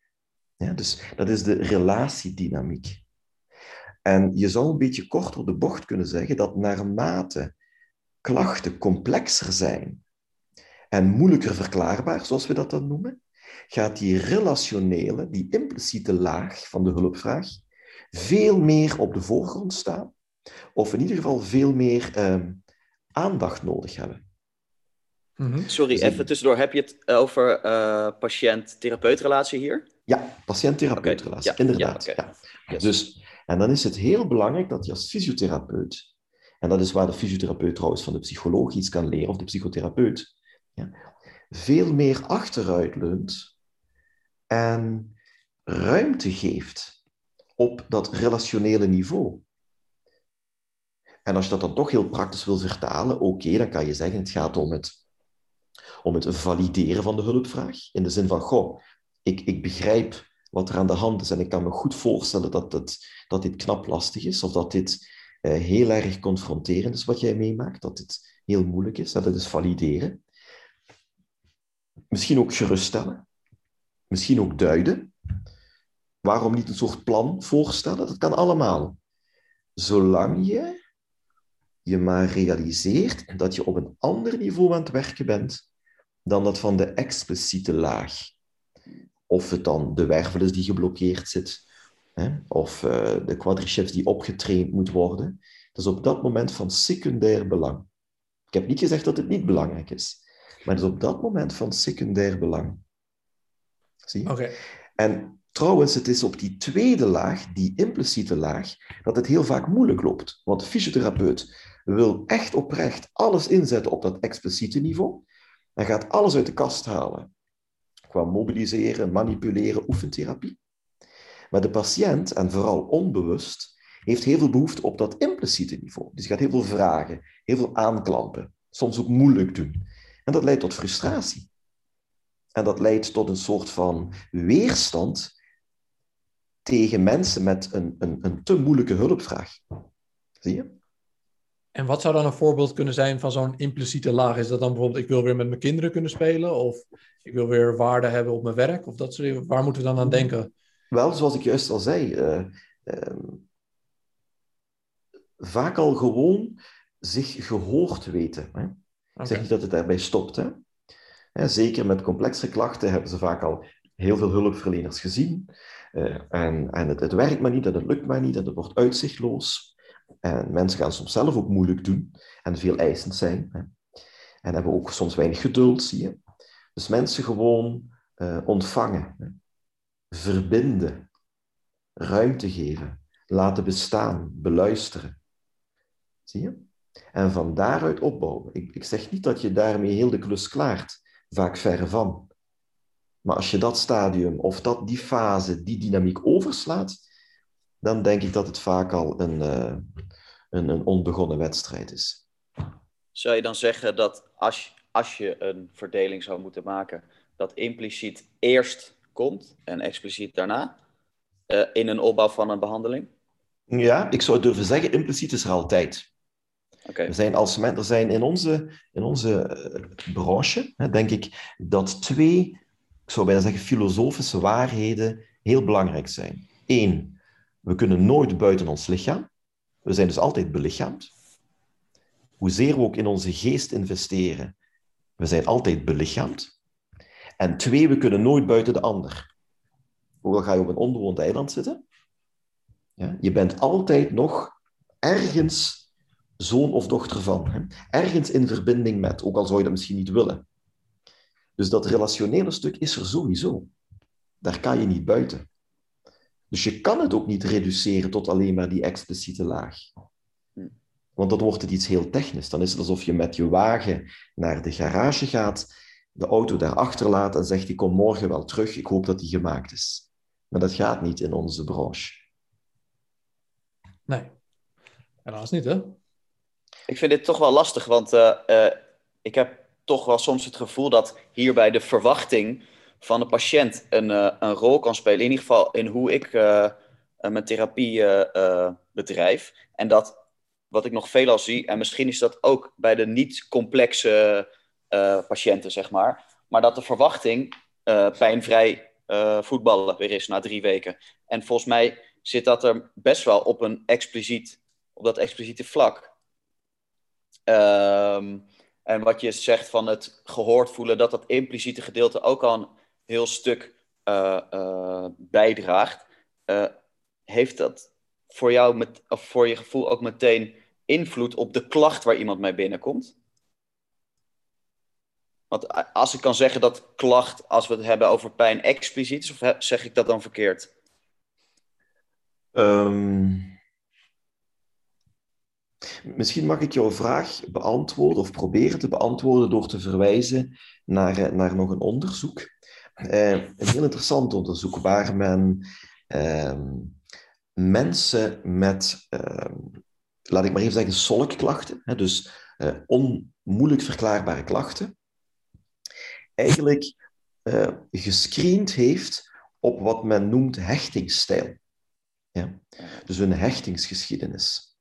Ja, dus dat is de relatiedynamiek. En je zou een beetje kort op de bocht kunnen zeggen dat naarmate klachten complexer zijn en moeilijker verklaarbaar, zoals we dat dan noemen, gaat die relationele, die impliciete laag van de hulpvraag veel meer op de voorgrond staan, of in ieder geval veel meer ehm, aandacht nodig hebben. Mhm. Sorry, Dus even tussendoor. Heb je het over eh patiënt-therapeut-relatie hier? Ja, patiënt-therapeutrelatie, ja, inderdaad. ja, ja. Yes. Dus, en dan is het heel belangrijk dat je als fysiotherapeut, en dat is waar de fysiotherapeut trouwens van de psycholoog iets kan leren, of de psychotherapeut, ja, veel meer achteruit leunt en ruimte geeft op dat relationele niveau. En als je dat dan toch heel praktisch wil vertalen, oké, dan kan je zeggen, het gaat om het, om het valideren van de hulpvraag. In de zin van, goh, ik, ik begrijp wat er aan de hand is en ik kan me goed voorstellen dat, dat, dat dit knap lastig is, of dat dit eh, heel erg confronterend is wat jij meemaakt, dat dit heel moeilijk is, dat het is valideren. Misschien ook geruststellen, misschien ook duiden. Waarom niet een soort plan voorstellen? Dat kan allemaal. Zolang je je maar realiseert dat je op een ander niveau aan het werken bent dan dat van de expliciete laag. Of het dan de wervel is die geblokkeerd zit, hè? of eh, de quadriceps die opgetraind moet worden. Dat is op dat moment van secundair belang. Ik heb niet gezegd dat het niet belangrijk is, maar het is op dat moment van secundair belang. Zie je? En trouwens, het is op die tweede laag, die impliciete laag, dat het heel vaak moeilijk loopt. Want de fysiotherapeut wil echt oprecht alles inzetten op dat expliciete niveau. Hij gaat alles uit de kast halen. Qua mobiliseren, manipuleren, oefentherapie. Maar de patiënt, en vooral onbewust, heeft heel veel behoefte op dat impliciete niveau. Dus gaat heel veel vragen, heel veel aanklampen, soms ook moeilijk doen. En dat leidt tot frustratie. En dat leidt tot een soort van weerstand tegen mensen met een, een, een te moeilijke hulpvraag. Zie je? En wat zou dan een voorbeeld kunnen zijn van zo'n impliciete laag? Is dat dan bijvoorbeeld, ik wil weer met mijn kinderen kunnen spelen? Of ik wil weer waarde hebben op mijn werk? Of dat soort dingen? Waar moeten we dan aan denken? Wel, zoals ik juist al zei, eh, ehm, vaak al gewoon zich gehoord weten. Hè? Ik zeg niet dat het daarbij stopt. Hè? Zeker met complexe klachten hebben ze vaak al heel veel hulpverleners gezien. Eh, en en het, het werkt maar niet, en het lukt maar niet, en het wordt uitzichtloos. En mensen gaan soms zelf ook moeilijk doen en veel eisend zijn. Hè? En hebben ook soms weinig geduld, zie je. Dus mensen gewoon eh, ontvangen, hè? verbinden, ruimte geven, laten bestaan, beluisteren. Zie je? En van daaruit opbouwen. Ik, ik zeg niet dat je daarmee heel de klus klaart, vaak verre van. Maar als je dat stadium of dat, die fase, die dynamiek overslaat, dan denk ik dat het vaak al een, eh, een, een onbegonnen wedstrijd is. zou je dan zeggen dat als, als je een verdeling zou moeten maken, dat impliciet eerst komt en expliciet daarna uh, in een opbouw van een behandeling? Ja, ik zou durven zeggen, impliciet is er altijd. Okay. We zijn als er zijn in onze, in onze uh, branche, hè, denk ik, dat twee, ik zou bijna zeggen, filosofische waarheden heel belangrijk zijn. Eén, we kunnen nooit buiten ons lichaam. We zijn dus altijd belichaamd. Hoezeer we ook in onze geest investeren, we zijn altijd belichaamd. En twee, we kunnen nooit buiten de ander. Ook al ga je op een onbewoond eiland zitten, ja, je bent altijd nog ergens zoon of dochter van. Hè? Ergens in verbinding met, ook al zou je dat misschien niet willen. Dus dat relationele stuk is er sowieso. Daar kan je niet buiten. Dus je kan het ook niet reduceren tot alleen maar die expliciete laag. Want dan wordt het iets heel technisch. Dan is het alsof je met je wagen naar de garage gaat, de auto daar achterlaat en zegt: Ik kom morgen wel terug, ik hoop dat die gemaakt is. Maar dat gaat niet in onze branche. Nee, helaas niet, hè? Ik vind dit toch wel lastig, want uh, uh, ik heb toch wel soms het gevoel dat hierbij de verwachting van de patiënt een, uh, een rol kan spelen. In ieder geval in hoe ik mijn therapie bedrijf. En dat wat ik nog veelal zie, en misschien is dat ook bij de niet-complexe patiënten, zeg maar. Maar dat de verwachting pijnvrij voetballen weer is na drie weken. En volgens mij zit dat er best wel op een expliciet, op dat expliciete vlak. Um, en wat je zegt van het gehoord voelen, dat dat impliciete gedeelte ook al heel stuk uh, bijdraagt. Uh, heeft dat voor jou, met, of voor je gevoel ook meteen invloed op de klacht waar iemand mee binnenkomt? Want als ik kan zeggen dat klacht, als we het hebben over pijn, expliciet is, of zeg ik dat dan verkeerd? Um... Misschien mag ik jouw vraag beantwoorden of proberen te beantwoorden door te verwijzen naar, eh, naar nog een onderzoek. Eh, een heel interessant onderzoek waar men eh, mensen met, eh, laat ik maar even zeggen, solkklachten, hè, dus eh, onmoeilijk verklaarbare klachten, eigenlijk uh, gescreend heeft op wat men noemt hechtingsstijl. Ja? Dus een hechtingsgeschiedenis.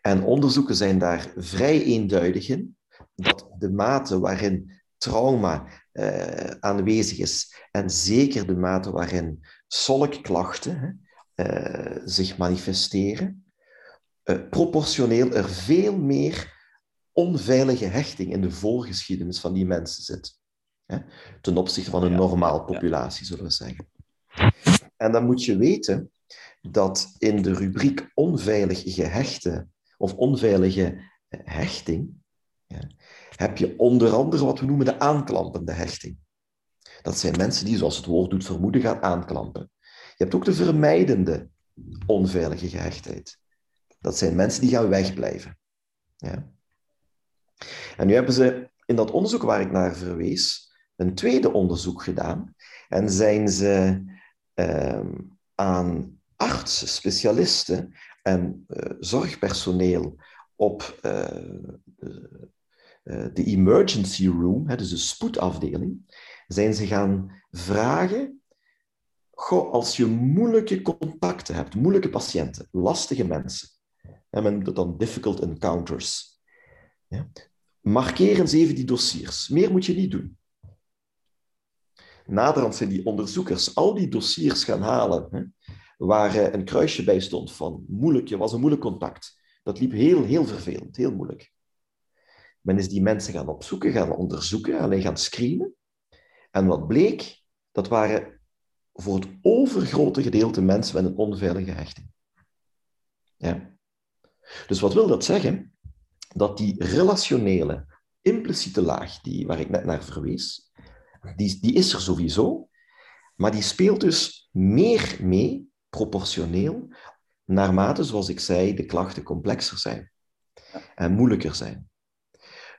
En onderzoeken zijn daar vrij eenduidig in, dat de mate waarin trauma uh, aanwezig is, en zeker de mate waarin solkklachten uh, zich manifesteren, uh, proportioneel er veel meer onveilige hechting in de voorgeschiedenis van die mensen zit. Hè? Ten opzichte van een normaal populatie, zullen we zeggen. En dan moet je weten dat in de rubriek onveilig gehechte of onveilige hechting, ja, heb je onder andere wat we noemen de aanklampende hechting. Dat zijn mensen die, zoals het woord doet vermoeden, gaan aanklampen. Je hebt ook de vermijdende onveilige gehechtheid. Dat zijn mensen die gaan wegblijven. Ja. En nu hebben ze in dat onderzoek waar ik naar verwees, een tweede onderzoek gedaan. En zijn ze uh, aan artsen, specialisten, en uh, zorgpersoneel op uh, de, uh, de, emergency room, hè, dus de spoedafdeling, zijn ze gaan vragen, goh, als je moeilijke contacten hebt, moeilijke patiënten, lastige mensen, en men dat dan difficult encounters, ja, markeer eens even die dossiers. Meer moet je niet doen. Naderhand zijn die onderzoekers al die dossiers gaan halen. Hè, waar eh, een kruisje bij stond van moeilijk, je was een moeilijk contact. Dat liep heel, heel vervelend, heel moeilijk. Men is die mensen gaan opzoeken, gaan onderzoeken, alleen gaan screenen. En wat bleek, dat waren voor het overgrote gedeelte mensen met een onveilige hechting. Ja. Dus wat wil dat zeggen? Dat die relationele, impliciete laag, die, waar ik net naar verwees, die, die is er sowieso, maar die speelt dus meer mee proportioneel, naarmate, zoals ik zei, de klachten complexer zijn en moeilijker zijn.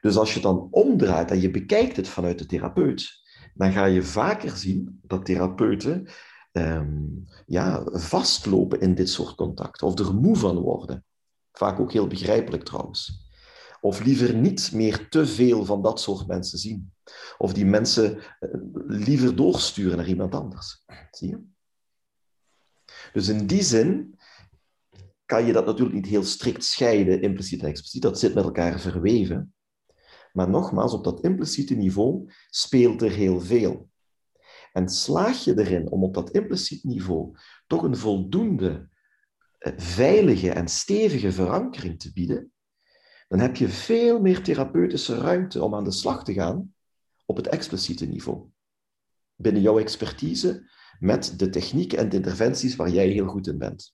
Dus als je dan omdraait en je bekijkt het vanuit de therapeut, dan ga je vaker zien dat therapeuten um, ja, vastlopen in dit soort contacten of er moe van worden. Vaak ook heel begrijpelijk trouwens. Of liever niet meer te veel van dat soort mensen zien. Of die mensen eh, liever doorsturen naar iemand anders. Zie je? Dus in die zin kan je dat natuurlijk niet heel strikt scheiden, impliciet en expliciet. Dat zit met elkaar verweven. Maar nogmaals, op dat impliciete niveau speelt er heel veel. En slaag je erin om op dat impliciet niveau toch een voldoende eh, veilige en stevige verankering te bieden, dan heb je veel meer therapeutische ruimte om aan de slag te gaan op het expliciete niveau. Binnen jouw expertise met de technieken en de interventies waar jij heel goed in bent.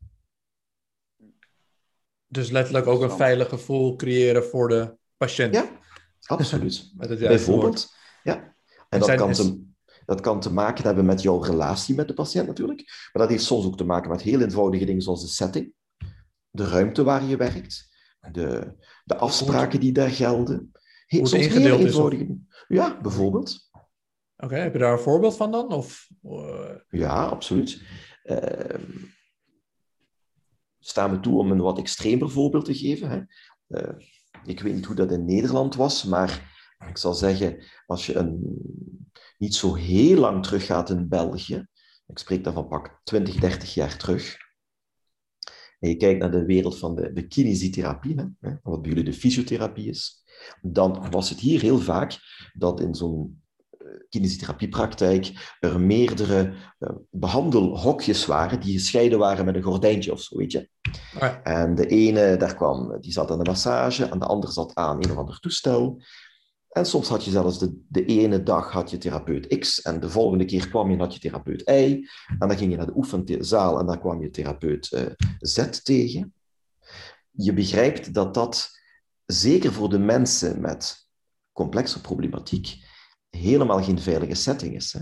Dus letterlijk ook een veilig gevoel creëren voor de patiënt. Ja, absoluut. Bijvoorbeeld. Ja. En, dat, kan te, dat kan te maken hebben met jouw relatie met de patiënt natuurlijk. Maar dat heeft soms ook te maken met heel eenvoudige dingen zoals de setting, de ruimte waar je werkt, de, de afspraken die daar gelden. He, soms heel eenvoudige Ja, bijvoorbeeld. Oké, heb je daar een voorbeeld van dan? Of, uh... Ja, absoluut. Uh, sta me toe om een wat extremer voorbeeld te geven. Hè. Uh, ik weet niet hoe dat in Nederland was, maar ik zal zeggen, als je een, niet zo heel lang teruggaat in België, ik spreek dan van pak 20, 30 jaar terug, en je kijkt naar de wereld van de, de kinesietherapie, hè, wat bij jullie de fysiotherapie is, dan was het hier heel vaak dat in zo'n kinesiotherapiepraktijk er meerdere uh, behandelhokjes waren die gescheiden waren met een gordijntje of zo, weet je. En de ene, daar kwam, die zat aan de massage, en de andere zat aan een of ander toestel. En soms had je zelfs de, de ene dag had je therapeut X en de volgende keer kwam je en had je therapeut Y. En dan ging je naar de oefenzaal en dan kwam je therapeut uh, Z tegen. Je begrijpt dat dat, zeker voor de mensen met complexe problematiek, helemaal geen veilige setting is. Hè?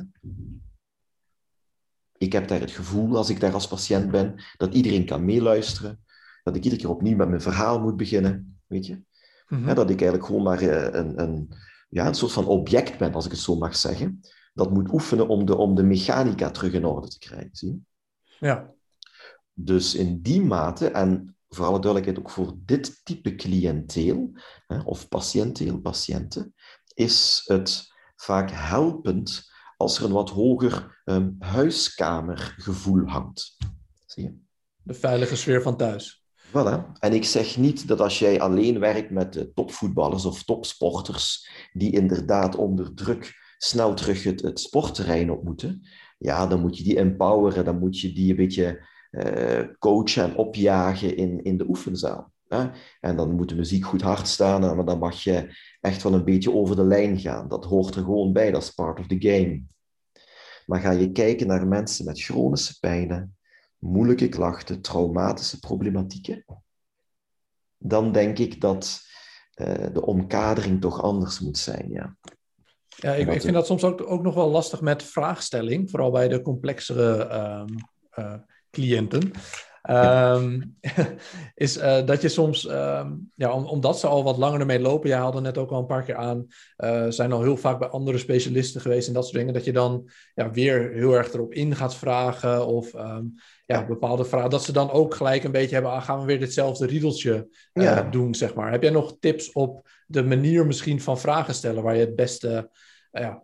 Ik heb daar het gevoel, als ik daar als patiënt ben, dat iedereen kan meeluisteren, dat ik iedere keer opnieuw met mijn verhaal moet beginnen, weet je? Mhm. dat ik eigenlijk gewoon maar eh, een, een, ja, een soort van object ben, als ik het zo mag zeggen, dat moet oefenen om de, om de mechanica terug in orde te krijgen. Zie Ja. Dus in die mate, en voor alle duidelijkheid ook voor dit type cliënteel, hè, of patiënteel, patiënten, is het vaak helpend als er een wat hoger um, huiskamergevoel hangt. Zie je? De veilige sfeer van thuis. Voilà. En ik zeg niet dat als jij alleen werkt met topvoetballers of topsporters, die inderdaad onder druk snel terug het, het sportterrein op moeten, ja, dan moet je die empoweren, dan moet je die een beetje uh, coachen en opjagen in, in de oefenzaal. Hè? En dan moet de muziek goed hard staan, maar dan mag je echt wel een beetje over de lijn gaan. Dat hoort er gewoon bij, dat is part of the game. Maar ga je kijken naar mensen met chronische pijnen, moeilijke klachten, traumatische problematieken, dan denk ik dat uh, de omkadering toch anders moet zijn. Ja, ja ik, ik vind dat soms ook, ook nog wel lastig met vraagstelling, vooral bij de complexere um, uh, cliënten. Um, is uh, dat je soms, um, ja, om, omdat ze al wat langer ermee lopen, jij haalde net ook al een paar keer aan, uh, zijn al heel vaak bij andere specialisten geweest en dat soort dingen, dat je dan ja, weer heel erg erop in gaat vragen of um, ja, bepaalde vragen, dat ze dan ook gelijk een beetje hebben, ah, gaan we weer ditzelfde riedeltje uh, ja. doen, zeg maar. Heb jij nog tips op de manier misschien van vragen stellen waar je het beste, ja,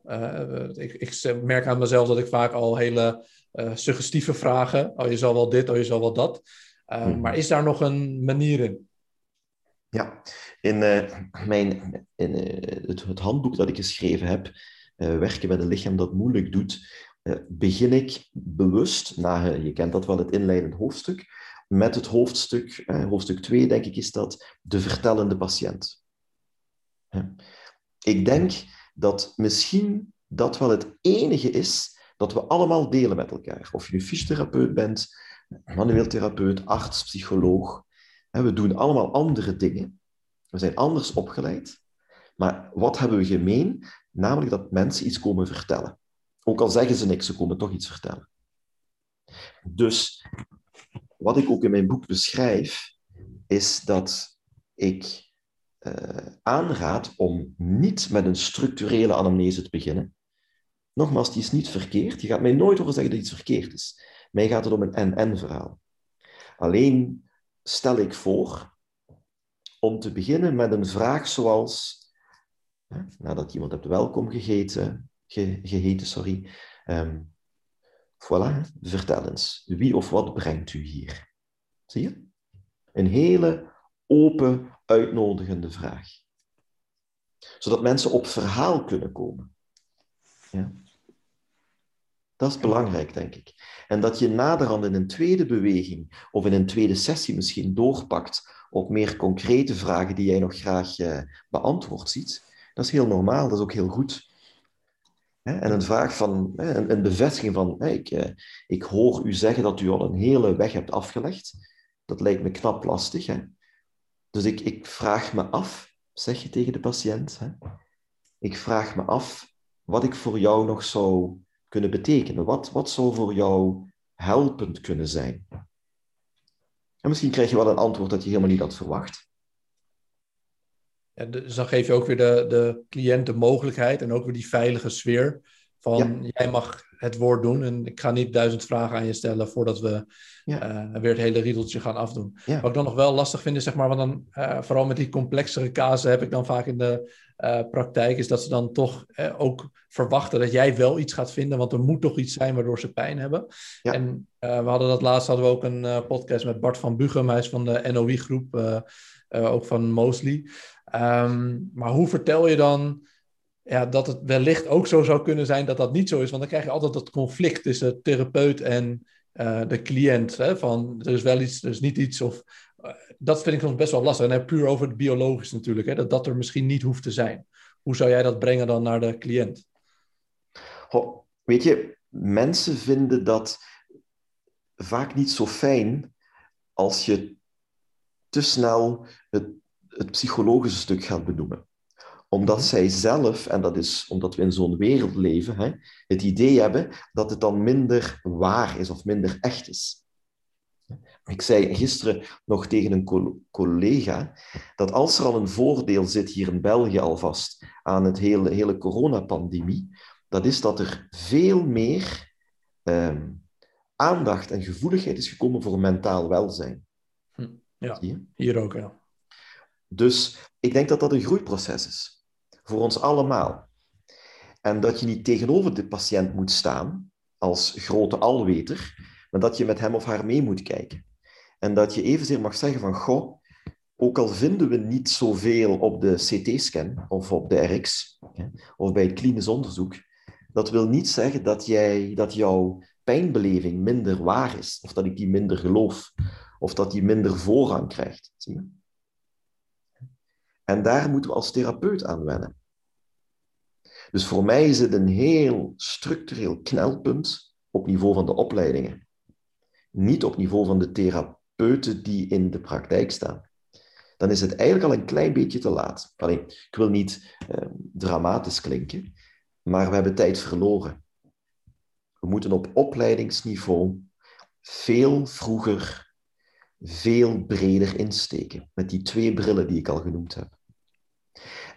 ik, ik merk aan mezelf dat ik vaak al hele uh, suggestieve vragen. Oh, je zal wel dit, oh, je zal wel dat. Uh, hmm. Maar is daar nog een manier in? Ja, in, uh, mijn, in het, het, handboek dat ik geschreven heb, Werken met een lichaam dat moeilijk doet, begin ik bewust, na, je kent dat wel, het inleidend hoofdstuk, met het hoofdstuk, hoofdstuk 2 denk ik, is dat de vertellende patiënt. Ik denk dat misschien dat wel het enige is dat we allemaal delen met elkaar. Of je nu fysiotherapeut bent, manueel therapeut, arts, psycholoog. We doen allemaal andere dingen. We zijn anders opgeleid. Maar wat hebben we gemeen? Namelijk dat mensen iets komen vertellen. Ook al zeggen ze niks, ze komen toch iets vertellen. Dus wat ik ook in mijn boek beschrijf, is dat ik uh, aanraad om niet met een structurele anamnese te beginnen, Nogmaals, die is niet verkeerd. Je gaat mij nooit horen zeggen dat iets verkeerd is. Mij gaat het om een en-en verhaal. Alleen stel ik voor om te beginnen met een vraag zoals, hè, nadat iemand hebt welkom gegeten, ge, geheten, sorry, um, voilà, vertel eens, wie of wat brengt u hier? Zie je? Een hele open, uitnodigende vraag. Zodat mensen op verhaal kunnen komen. Ja. Dat is belangrijk, denk ik. En dat je naderhand in een tweede beweging of in een tweede sessie misschien doorpakt op meer concrete vragen die jij nog graag eh, beantwoord ziet, dat is heel normaal, dat is ook heel goed. En een vraag van, een bevestiging van, ik, eh, ik hoor u zeggen dat u al een hele weg hebt afgelegd. Dat lijkt me knap lastig. Hè? Dus ik, ik vraag me af, zeg je tegen de patiënt, hè? ik vraag me af wat ik voor jou nog zou kunnen betekenen. Wat, wat zou voor jou helpend kunnen zijn? En misschien krijg je wel een antwoord dat je helemaal niet had verwacht. Ja, dus dan geef je ook weer de, de cliënt de mogelijkheid en ook weer die veilige sfeer van jij mag het woord doen en ik ga niet duizend vragen aan je stellen voordat we ja. uh, weer het hele riedeltje gaan afdoen. Wat ik dan nog wel lastig vind is, zeg maar, want dan, uh, vooral met die complexere casen heb ik dan vaak in de uh, praktijk, is dat ze dan toch ook verwachten dat jij wel iets gaat vinden, want er moet toch iets zijn waardoor ze pijn hebben. Ja. En we hadden dat laatst hadden we ook een podcast met Bart van Bugem, hij is van de NOI-groep, ook van Mosley. Um, maar hoe vertel je dan ja, dat het wellicht ook zo zou kunnen zijn dat dat niet zo is. Want dan krijg je altijd dat conflict tussen therapeut en de cliënt. Hè, van er is wel iets, er is niet iets. Of, dat vind ik soms best wel lastig. En puur over het biologisch natuurlijk. Hè, dat dat er misschien niet hoeft te zijn. Hoe zou jij dat brengen dan naar de cliënt? Ho, weet je, mensen vinden dat vaak niet zo fijn als je te snel het, het psychologische stuk gaat benoemen omdat mhm. zij zelf, en dat is omdat we in zo'n wereld leven, hè, het idee hebben dat het dan minder waar is of minder echt is. Ik zei gisteren nog tegen een collega dat als er al een voordeel zit hier in België alvast aan het hele, hele coronapandemie, dat is dat er veel meer ehm, aandacht en gevoeligheid is gekomen voor mentaal welzijn. Hm, ja, hier ook, ja. Dus ik denk dat dat een groeiproces is voor ons allemaal. En dat je niet tegenover de patiënt moet staan als grote alweter, maar dat je met hem of haar mee moet kijken. En dat je evenzeer mag zeggen van, goh, ook al vinden we niet zoveel op de CT-scan of op de RX of bij het klinisch onderzoek, dat wil niet zeggen dat, jij, dat jouw pijnbeleving minder waar is, of dat ik die minder geloof, of dat die minder voorrang krijgt. En daar moeten we als therapeut aan wennen. Dus voor mij is het een heel structureel knelpunt op niveau van de opleidingen. Niet op niveau van de therapeuten die in de praktijk staan. Dan is het eigenlijk al een klein beetje te laat. Allee, ik wil niet eh, dramatisch klinken, maar we hebben tijd verloren. We moeten op opleidingsniveau veel vroeger, veel breder insteken. Met die twee brillen die ik al genoemd heb.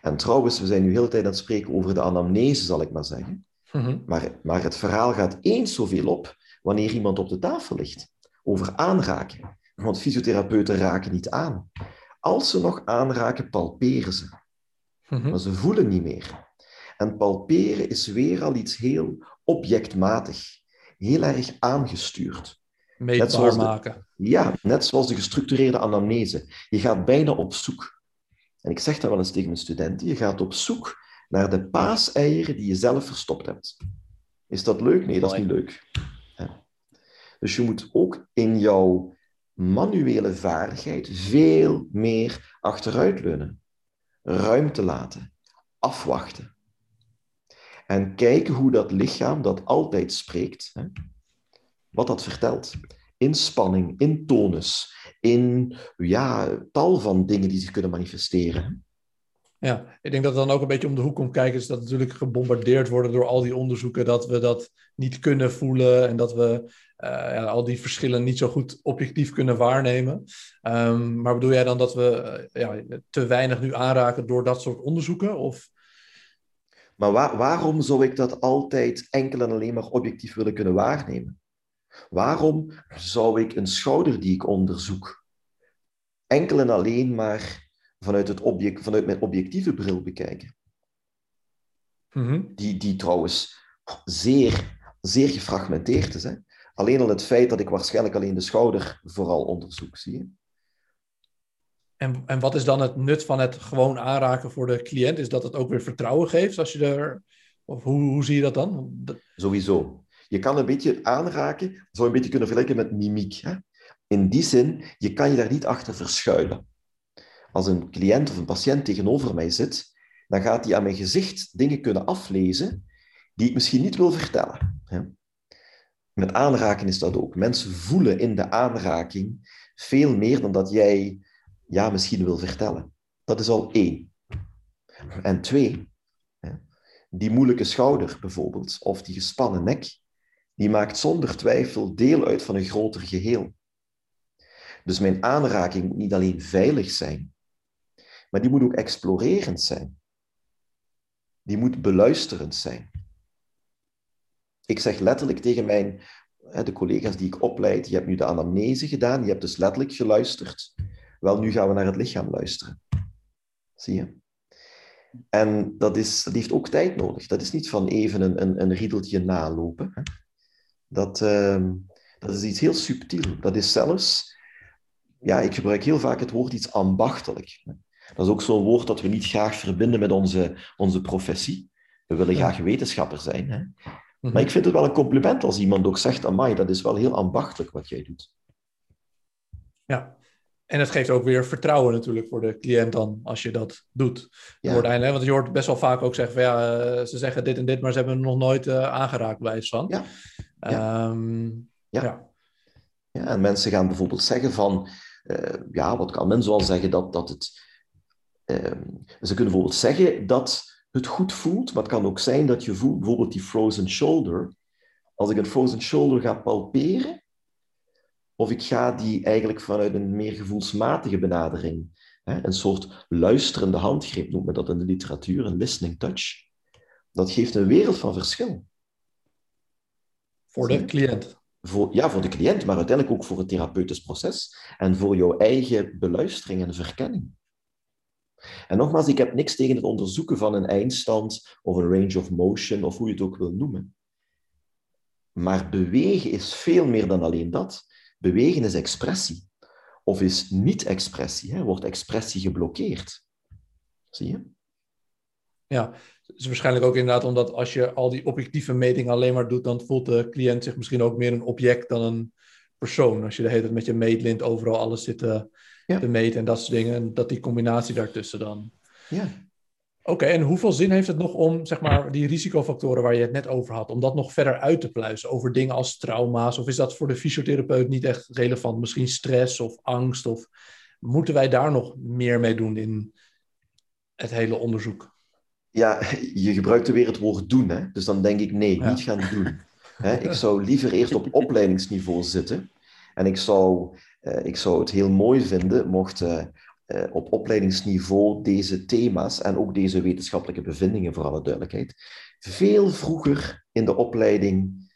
En trouwens, we zijn nu heel de tijd aan het spreken over de anamnese, zal ik maar zeggen. Mhm. maar, maar het verhaal gaat eens zoveel op wanneer iemand op de tafel ligt. Over aanraken. Want fysiotherapeuten raken niet aan. Als ze nog aanraken, palperen ze. Mhm. Maar ze voelen niet meer. En palperen is weer al iets heel objectmatig. Heel erg aangestuurd. Meetbaar maken. Ja, net zoals de gestructureerde anamnese. Je gaat bijna op zoek. En ik zeg dat wel eens tegen mijn studenten, je gaat op zoek naar de paaseieren die je zelf verstopt hebt. Is dat leuk? Nee, dat is niet leuk. Dus je moet ook in jouw manuele vaardigheid veel meer achteruitleunen. Ruimte laten. Afwachten. En kijken hoe dat lichaam dat altijd spreekt, hè, wat dat vertelt. Inspanning, in tonus, in ja, tal van dingen die zich kunnen manifesteren. Ja, ik denk dat het dan ook een beetje om de hoek komt kijken. Is dat natuurlijk gebombardeerd worden door al die onderzoeken. Dat we dat niet kunnen voelen. En dat we ja, al die verschillen niet zo goed objectief kunnen waarnemen. Um, maar bedoel jij dan dat we uh, ja, te weinig nu aanraken door dat soort onderzoeken? Of... Maar waar, waarom zou ik dat altijd enkel en alleen maar objectief willen kunnen waarnemen? Waarom zou ik een schouder die ik onderzoek enkel en alleen maar vanuit, het object, vanuit mijn objectieve bril bekijken. Mhm. die, die trouwens zeer, zeer gefragmenteerd is. Hè? Alleen al het feit dat ik waarschijnlijk alleen de schouder vooral onderzoek, zie je. En, en wat is dan het nut van het gewoon aanraken voor de cliënt? Is dat het ook weer vertrouwen geeft als je er. Of hoe, hoe zie je dat dan? Dat- Sowieso. Je kan een beetje aanraken, zou je een beetje kunnen vergelijken met mimiek. Hè? In die zin, je kan je daar niet achter verschuilen. Als een cliënt of een patiënt tegenover mij zit, dan gaat hij aan mijn gezicht dingen kunnen aflezen die ik misschien niet wil vertellen. Hè? Met aanraken is dat ook. Mensen voelen in de aanraking veel meer dan dat jij ja, misschien wil vertellen. Dat is al één. En twee, die moeilijke schouder bijvoorbeeld, of die gespannen nek, die maakt zonder twijfel deel uit van een groter geheel. Dus mijn aanraking moet niet alleen veilig zijn, maar die moet ook explorerend zijn. Die moet beluisterend zijn. Ik zeg letterlijk tegen mijn, de collega's die ik opleid, je hebt nu de anamnese gedaan, je hebt dus letterlijk geluisterd. Wel, nu gaan we naar het lichaam luisteren. Zie je? En dat, is, dat heeft ook tijd nodig. Dat is niet van even een, een, een riedeltje nalopen. Hè. Dat, ehm, dat is iets heel subtiel. Dat is zelfs, ja, ik gebruik heel vaak het woord iets ambachtelijk. Dat is ook zo'n woord dat we niet graag verbinden met onze, onze professie. We willen graag wetenschapper zijn. Hè? Maar ik vind het wel een compliment als iemand ook zegt, amai, dat is wel heel ambachtelijk wat jij doet. Ja. En het geeft ook weer vertrouwen natuurlijk voor de cliënt dan, als je dat doet. Ja. Want je hoort best wel vaak ook zeggen van ja, eh, ze zeggen dit en dit, maar ze hebben hem nog nooit eh, aangeraakt bij iets van. Ja. Ehm, Ja. ja. Ja, en mensen gaan bijvoorbeeld zeggen van, eh, ja, wat kan men zoal zeggen dat, dat het... ehm, ze kunnen bijvoorbeeld zeggen dat het goed voelt, maar het kan ook zijn dat je voelt bijvoorbeeld die frozen shoulder. Als ik een frozen shoulder ga palperen, of ik ga die eigenlijk vanuit een meer gevoelsmatige benadering, hè, een soort luisterende handgreep noemt men dat in de literatuur, een listening touch, dat geeft een wereld van verschil. Voor de cliënt. Voor, ja, voor de cliënt, maar uiteindelijk ook voor het therapeutisch proces en voor jouw eigen beluistering en verkenning. En nogmaals, ik heb niks tegen het onderzoeken van een eindstand of een range of motion of hoe je het ook wil noemen. Maar bewegen is veel meer dan alleen dat. Bewegen is expressie. Of is niet-expressie. Wordt expressie geblokkeerd. Zie je? Ja, het is waarschijnlijk ook inderdaad omdat als je al die objectieve metingen alleen maar doet, dan voelt de cliënt zich misschien ook meer een object dan een persoon. Als je de hele tijd met je meetlint overal alles zit te, Ja. te meten en dat soort dingen. En dat die combinatie daartussen dan. Ja. Oké, en hoeveel zin heeft het nog om, zeg maar, die risicofactoren waar je het net over had, om dat nog verder uit te pluizen over dingen als trauma's? Of is dat voor de fysiotherapeut niet echt relevant? Misschien stress of angst? Of moeten wij daar nog meer mee doen in het hele onderzoek? Ja, je gebruikte weer het woord doen, hè? dus dan denk ik nee, Ja. niet gaan doen. Hè? Ik zou liever eerst op opleidingsniveau zitten en ik zou, ik zou het heel mooi vinden mocht eh, eh, op opleidingsniveau deze thema's en ook deze wetenschappelijke bevindingen, voor alle duidelijkheid, veel vroeger in de opleiding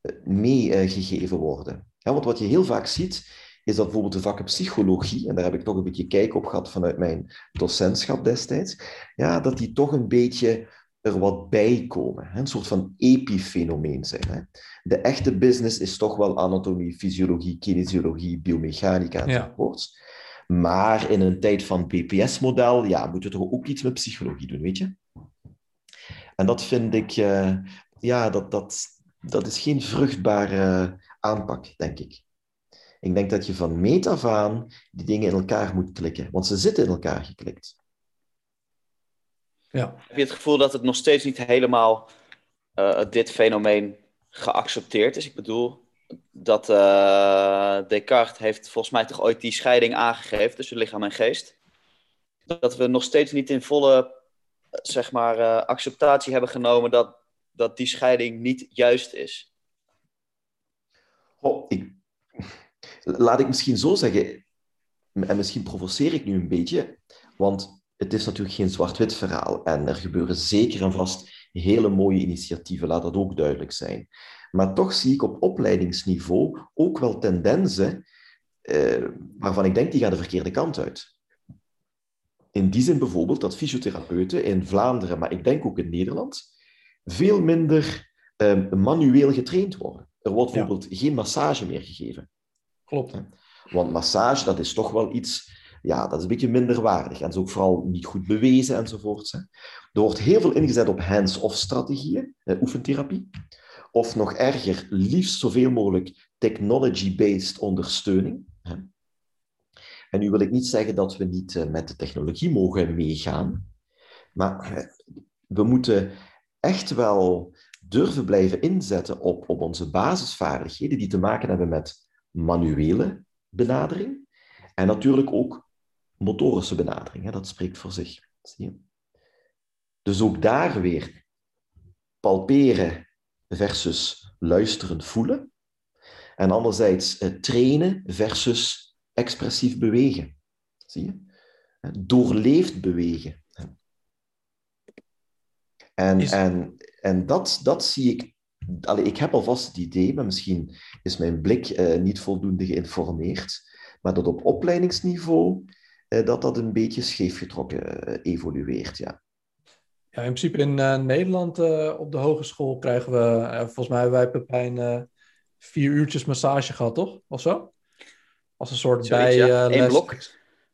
eh, meegegeven worden. Want wat je heel vaak ziet, is dat bijvoorbeeld de vakken psychologie, en daar heb ik toch een beetje kijk op gehad vanuit mijn docentschap destijds, ja, dat die toch een beetje er wat bij komen. Een soort van epifenomeen zijn. Hè? De echte business is toch wel anatomie, fysiologie, kinesiologie, biomechanica Ja. enzovoorts. Maar in een tijd van BPS-model, ja, moeten we toch ook iets met psychologie doen, weet je? En dat vind ik, eh, ja, dat, dat, dat is geen vruchtbare aanpak, denk ik. Ik denk dat je van meet af aan die dingen in elkaar moet klikken, want ze zitten in elkaar geklikt. Ja, Heb je het gevoel dat het nog steeds niet helemaal eh, dit fenomeen geaccepteerd is? Ik bedoel, dat eh, Descartes heeft volgens mij toch ooit die scheiding aangegeven tussen lichaam en geest. Dat we nog steeds niet in volle eh, zeg maar, acceptatie hebben genomen dat, dat die scheiding niet juist is. Oh, ik, laat ik misschien zo zeggen, en misschien provoceer ik nu een beetje, want het is natuurlijk geen zwart-wit verhaal en er gebeuren zeker en vast hele mooie initiatieven, laat dat ook duidelijk zijn. Maar toch zie ik op opleidingsniveau ook wel tendensen eh, waarvan ik denk die gaan de verkeerde kant uit. in die zin bijvoorbeeld dat fysiotherapeuten in Vlaanderen, maar ik denk ook in Nederland, veel minder um, manueel getraind worden. Er wordt bijvoorbeeld geen massage meer gegeven. Klopt. Want massage, dat is toch wel iets, ja, dat is een beetje minder waardig. En is ook vooral niet goed bewezen enzovoort. Hè. Er wordt heel veel ingezet op hands-off strategieën, eh, oefentherapie. Of nog erger, liefst zoveel mogelijk technology-based ondersteuning. Hè. En nu wil ik niet zeggen dat we niet uh, met de technologie mogen meegaan, maar uh, we moeten echt wel durven blijven inzetten op, op onze basisvaardigheden die te maken hebben met manuele benadering en natuurlijk ook motorische benadering. Hè? Dat spreekt voor zich. Zie je? Dus ook daar weer palperen versus luisteren, voelen. En anderzijds eh, trainen versus expressief bewegen. Zie je? Doorleefd bewegen. En, en, en dat, dat zie ik. Allee, ik heb alvast het idee, maar misschien is mijn blik uh, niet voldoende geïnformeerd. Maar dat op opleidingsniveau dat dat een beetje scheefgetrokken uh, evolueert. Ja. Ja, in principe in Nederland op de hogeschool krijgen we, volgens mij hebben wij Pepijn vier uurtjes massage gehad, toch? Of zo? Als een soort bij ja. Eén blok.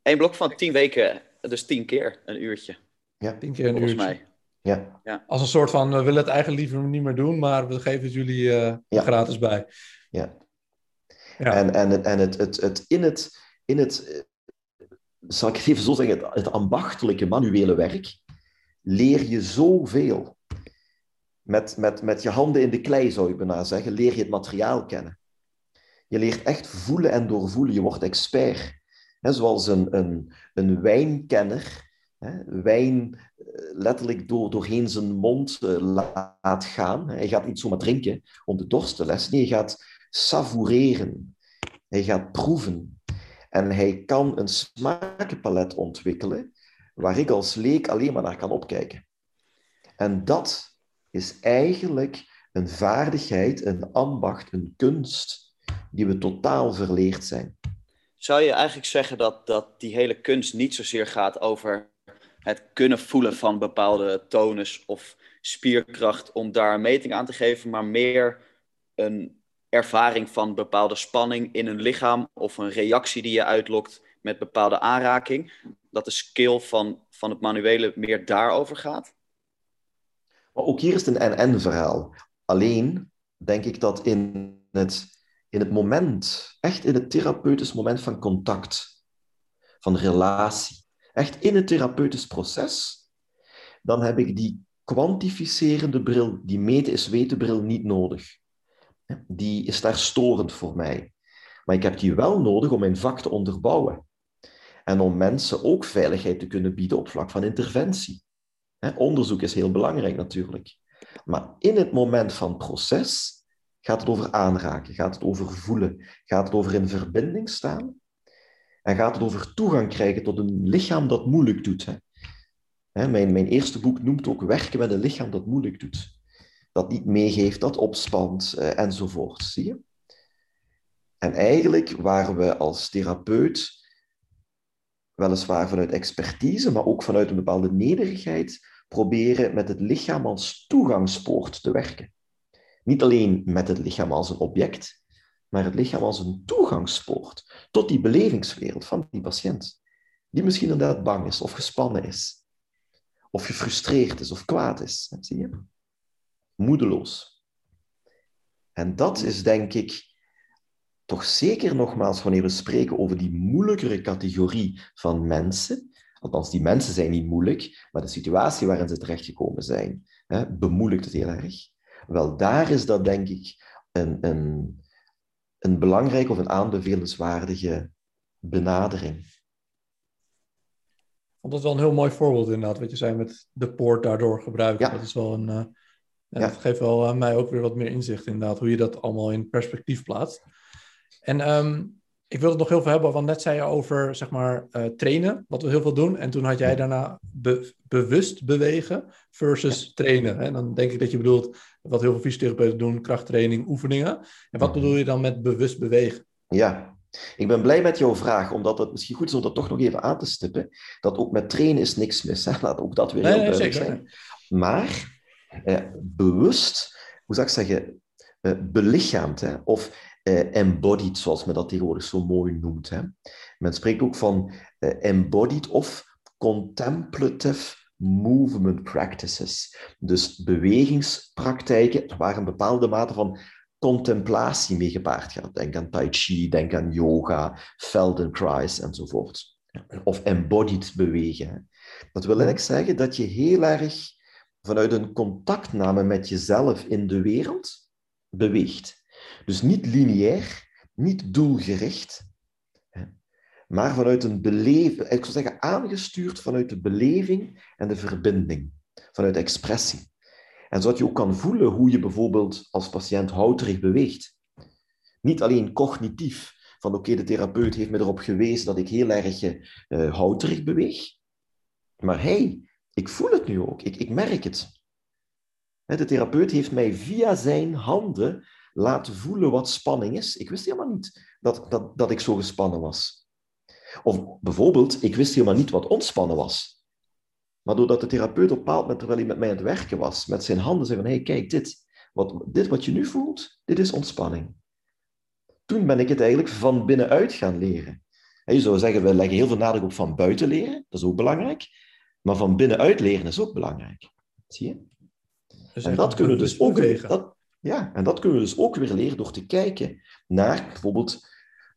Eén blok van tien weken, dus tien keer een uurtje. Ja, tien keer een volgens uurtje. mij. Ja. ja. Als een soort van, we willen het eigenlijk liever niet meer doen, maar we geven het jullie uh, gratis bij. Ja. ja. En, en, het, en het, het, het, in het, in het, eh, zal ik het even zo zeggen, het, ambachtelijke manuele werk, leer je zoveel. Met, met, met je handen in de klei, zou je bijna zeggen, leer je het materiaal kennen. Je leert echt voelen en doorvoelen. Je wordt expert. He, zoals een, een, een wijnkenner wijn eh, letterlijk door, doorheen zijn mond uh, laat gaan. Hij gaat niet zomaar drinken om de dorst te lessen. Nee, hij gaat savoureren. Hij gaat proeven. En hij kan een smakenpalet ontwikkelen waar ik als leek alleen maar naar kan opkijken. En dat is eigenlijk een vaardigheid, een ambacht, een kunst die we totaal verleerd zijn. Zou je eigenlijk zeggen dat, dat die hele kunst niet zozeer gaat over het kunnen voelen van bepaalde tonus of spierkracht om daar een meting aan te geven, maar meer een ervaring van bepaalde spanning in een lichaam of een reactie die je uitlokt met bepaalde aanraking. Dat de skill van, van het manuele meer daarover gaat? Maar ook hier is het een en-en verhaal. Alleen denk ik dat in het, in het moment, echt in het therapeutisch moment van contact, van relatie, echt in het therapeutisch proces, dan heb ik die kwantificerende bril, die meten is weten bril niet nodig. Die is daar storend voor mij. Maar ik heb die wel nodig om mijn vak te onderbouwen. En om mensen ook veiligheid te kunnen bieden op vlak van interventie. Onderzoek is heel belangrijk natuurlijk. Maar in het moment van proces gaat het over aanraken, gaat het over voelen, gaat het over in verbinding staan en gaat het over toegang krijgen tot een lichaam dat moeilijk doet. Mijn, mijn eerste boek noemt ook werken met een lichaam dat moeilijk doet. Dat niet meegeeft, dat opspant eh, enzovoort. Zie je? En eigenlijk waar we als therapeut, weliswaar vanuit expertise, maar ook vanuit een bepaalde nederigheid, proberen met het lichaam als toegangspoort te werken. Niet alleen met het lichaam als een object, maar het lichaam als een toegangspoort tot die belevingswereld van die patiënt. Die misschien inderdaad bang is of gespannen is. Of gefrustreerd is of kwaad is. Zie je? Moedeloos. En dat is denk ik toch zeker nogmaals wanneer we spreken over die moeilijkere categorie van mensen. Althans, die mensen zijn niet moeilijk, maar de situatie waarin ze terechtgekomen zijn hè, bemoeilijkt het heel erg. Wel, daar is dat denk ik een, een, een belangrijke of een aanbevelenswaardige benadering. Dat wel een heel mooi voorbeeld inderdaad, wat je zei met de poort daardoor gebruiken. Ja. Dat is wel een... Ja, Dat geeft wel aan mij ook weer wat meer inzicht inderdaad, hoe je dat allemaal in perspectief plaatst. En um, ik wil het nog heel veel hebben, want net zei je over zeg maar uh, trainen, wat we heel veel doen. En toen had jij daarna be bewust bewegen versus trainen. En dan denk ik dat je bedoelt wat heel veel fysiotherapeuten doen, krachttraining, oefeningen. En wat bedoel je dan met bewust bewegen? Ja, Ik ben blij met jouw vraag, omdat het misschien goed is om dat toch nog even aan te stippen. Dat ook met trainen is niks mis. Hè? Laat ook dat weer heel duidelijk zijn. Maar eh, bewust, hoe zou ik zeggen, eh, belichaamd of eh, embodied, zoals men dat tegenwoordig zo mooi noemt. Hè? Men spreekt ook van eh, embodied of contemplative movement practices. Dus bewegingspraktijken waar een bepaalde mate van contemplatie mee gepaard gaat. Denk aan Tai Chi, denk aan yoga, Feldenkrais enzovoort. Of embodied bewegen. Dat wil eigenlijk zeggen dat je heel erg vanuit een contactname met jezelf in de wereld beweegt. Dus niet lineair, niet doelgericht, maar vanuit een beleving, ik zou zeggen aangestuurd vanuit de beleving en de verbinding, vanuit expressie. En zodat je ook kan voelen hoe je bijvoorbeeld als patiënt houterig beweegt. Niet alleen cognitief, van oké, de therapeut heeft me erop gewezen dat ik heel erg uh, houterig beweeg, maar hey, ik voel het nu ook, ik, ik merk het. De therapeut heeft mij via zijn handen laten voelen wat spanning is. Ik wist helemaal niet dat, dat, dat ik zo gespannen was. Of bijvoorbeeld, ik wist helemaal niet wat ontspannen was. Maar doordat de therapeut op bepaald moment, terwijl hij met mij aan het werken was, met zijn handen zei van, hé, hey, kijk, dit wat, dit wat je nu voelt, dit is ontspanning. Toen ben ik het eigenlijk van binnenuit gaan leren. je zou zeggen, we leggen heel veel nadruk op van buiten leren, dat is ook belangrijk. Maar van binnenuit leren is ook belangrijk. Zie je? Dus en dat kunnen we dus ook weer, dat, ja, en dat kunnen we dus ook weer leren door te kijken naar bijvoorbeeld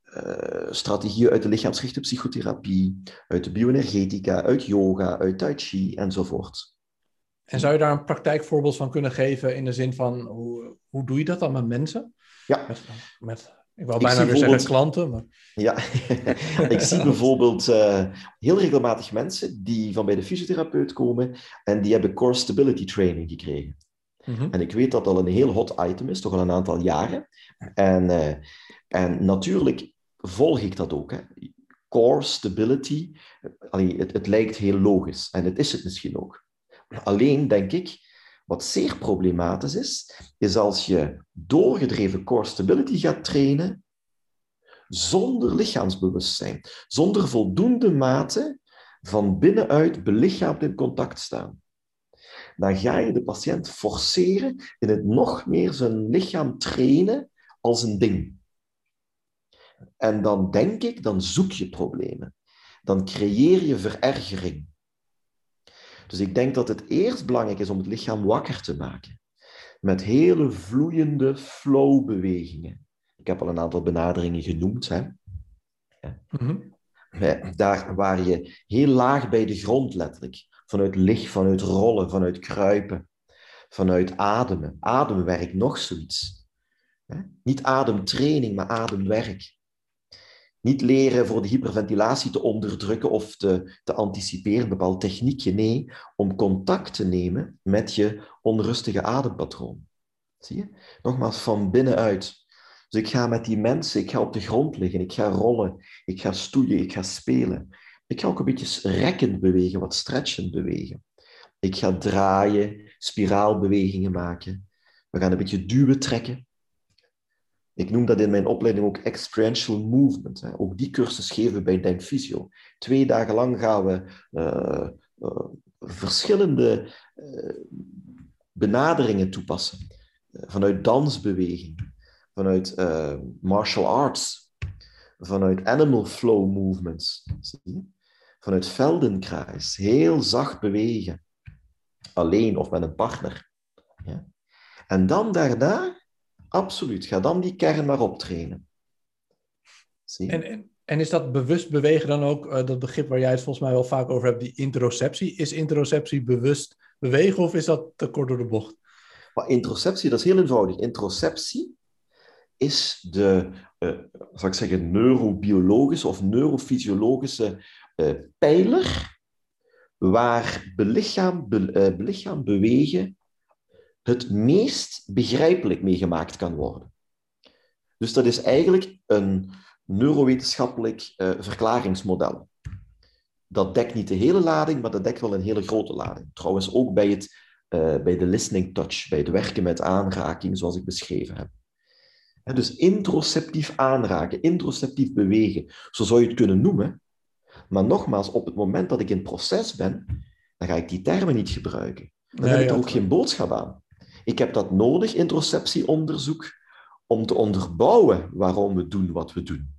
uh, strategieën uit de lichaamsgerichte psychotherapie, uit de bioenergetica, uit yoga, uit tai chi enzovoort. En zou je daar een praktijkvoorbeeld van kunnen geven in de zin van hoe, hoe doe je dat dan met mensen? Ja. Met, met ik wil bijna weer zeggen klanten. Maar... Ja, ik zie bijvoorbeeld uh, heel regelmatig mensen die van bij de fysiotherapeut komen en die hebben core stability training gekregen. Mhm. En ik weet dat dat een heel hot item is, toch al een aantal jaren. En, uh, en natuurlijk volg ik dat ook. Hè. Core stability, allee, het, het lijkt heel logisch en het is het misschien ook. Alleen denk ik, wat zeer problematisch is, is als je doorgedreven core stability gaat trainen zonder lichaamsbewustzijn, zonder voldoende mate van binnenuit belichaamd in contact staan. Dan ga je de patiënt forceren in het nog meer zijn lichaam trainen als een ding. En dan denk ik, dan zoek je problemen. Dan creëer je verergering. Dus ik denk dat het eerst belangrijk is om het lichaam wakker te maken. Met hele vloeiende flowbewegingen. Ik heb al een aantal benaderingen genoemd. Hè? Mhm. Daar waar je heel laag bij de grond letterlijk. Vanuit licht, vanuit rollen, vanuit kruipen, vanuit ademen. Ademwerk, nog zoiets. Niet ademtraining, maar ademwerk. Niet leren voor de hyperventilatie te onderdrukken of te, te anticiperen, bepaald techniekje. Nee, om contact te nemen met je onrustige adempatroon. Zie je? Nogmaals, van binnenuit. Dus ik ga met die mensen, ik ga op de grond liggen, ik ga rollen, ik ga stoeien, ik ga spelen. Ik ga ook een beetje rekkend bewegen, wat stretchend bewegen. Ik ga draaien, spiraalbewegingen maken. We gaan een beetje duwen, trekken. Ik noem dat in mijn opleiding ook experiential movement. Ook die cursus geven we bij Physio. Twee dagen lang gaan we uh, uh, verschillende uh, benaderingen toepassen. vanuit dansbeweging, vanuit martial arts, vanuit animal flow movements. Zie je? Vanuit Feldenkrais. Heel zacht bewegen. Alleen of met een partner. Ja? En dan daarna Absoluut. Ga dan die kern maar optrainen. Zie? En, en, en, is dat bewust bewegen dan ook uh, dat begrip waar jij het volgens mij wel vaak over hebt, die interoceptie? Is interoceptie bewust bewegen of is dat te kort door de bocht? Maar interoceptie, dat is heel eenvoudig. Interoceptie is de, uh, zal ik zeggen, neurobiologische of neurofysiologische uh, pijler waar belichaam, be, belichaam bewegen het meest begrijpelijk meegemaakt kan worden. Dus dat is eigenlijk een neurowetenschappelijk uh, verklaringsmodel. Dat dekt niet de hele lading, maar dat dekt wel een hele grote lading. Trouwens ook bij, het, uh, bij de listening touch, bij het werken met aanraking, zoals ik beschreven heb. Dus introceptief aanraken, introceptief bewegen, zo zou je het kunnen noemen. Maar nogmaals, op het moment dat ik in proces ben, dan ga ik die termen niet gebruiken. Dan heb ik er ook geen boodschap aan. Ik heb dat nodig, introceptieonderzoek, om te onderbouwen waarom we doen wat we doen.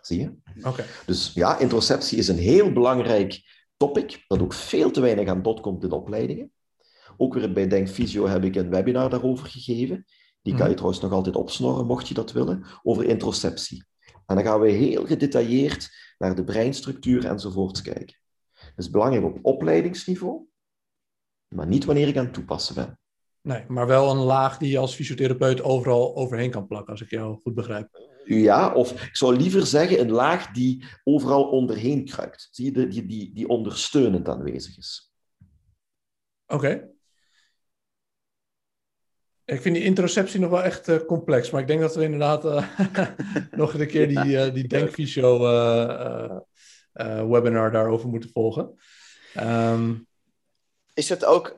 Zie je? Oké. Dus ja, introceptie is een heel belangrijk topic, dat ook veel te weinig aan bod komt in opleidingen. Ook weer bij Denk Physio heb ik een webinar daarover gegeven. Die kan je mhm. trouwens nog altijd opsnorren, mocht je dat willen, over introceptie. En dan gaan we heel gedetailleerd naar de breinstructuur enzovoorts kijken. Dat is belangrijk op opleidingsniveau, maar niet wanneer ik aan het toepassen ben. Nee, maar wel een laag die je als fysiotherapeut overal overheen kan plakken, als ik jou goed begrijp. Ja, of ik zou liever zeggen een laag die overal onderheen kruipt. Zie je, die, die, die ondersteunend aanwezig is. Oké. Ik vind die introceptie nog wel echt uh, complex, maar ik denk dat we inderdaad uh, nog een keer die, uh, die Denkvisio webinar daarover moeten volgen. Um, is het ook,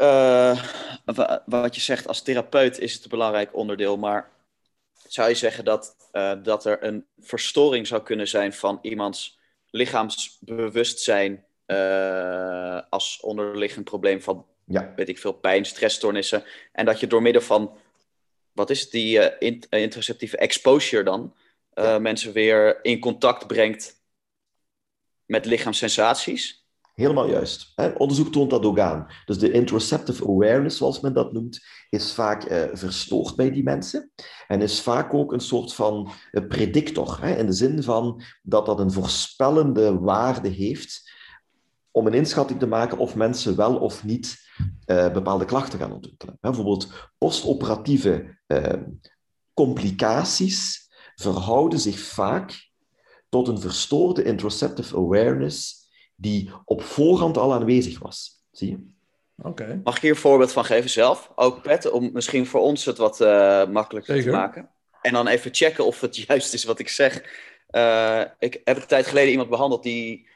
wat je zegt, als therapeut is het een belangrijk onderdeel, maar zou je zeggen dat, dat er een verstoring zou kunnen zijn van iemands lichaamsbewustzijn als onderliggend probleem van ja. weet ik veel, pijn, stressstoornissen. En dat je door middel van, wat is het, die uh, interoceptieve exposure dan, mensen weer in contact brengt met lichaamssensaties. Helemaal juist. Hè? Onderzoek toont dat ook aan. Dus de interoceptive awareness, zoals men dat noemt, is vaak uh, verstoord bij die mensen. En is vaak ook een soort van predictor. Hè? In de zin van dat dat een voorspellende waarde heeft om een inschatting te maken of mensen wel of niet uh, bepaalde klachten gaan ontwikkelen. Bijvoorbeeld postoperatieve complicaties verhouden zich vaak tot een verstoorde interoceptive awareness die op voorhand al aanwezig was. Zie je? Okay. Mag ik hier een voorbeeld van geven zelf? Ook Pet, om misschien voor ons het wat uh, makkelijker te maken. En dan even checken of het juist is wat ik zeg. ik heb een tijd geleden iemand behandeld die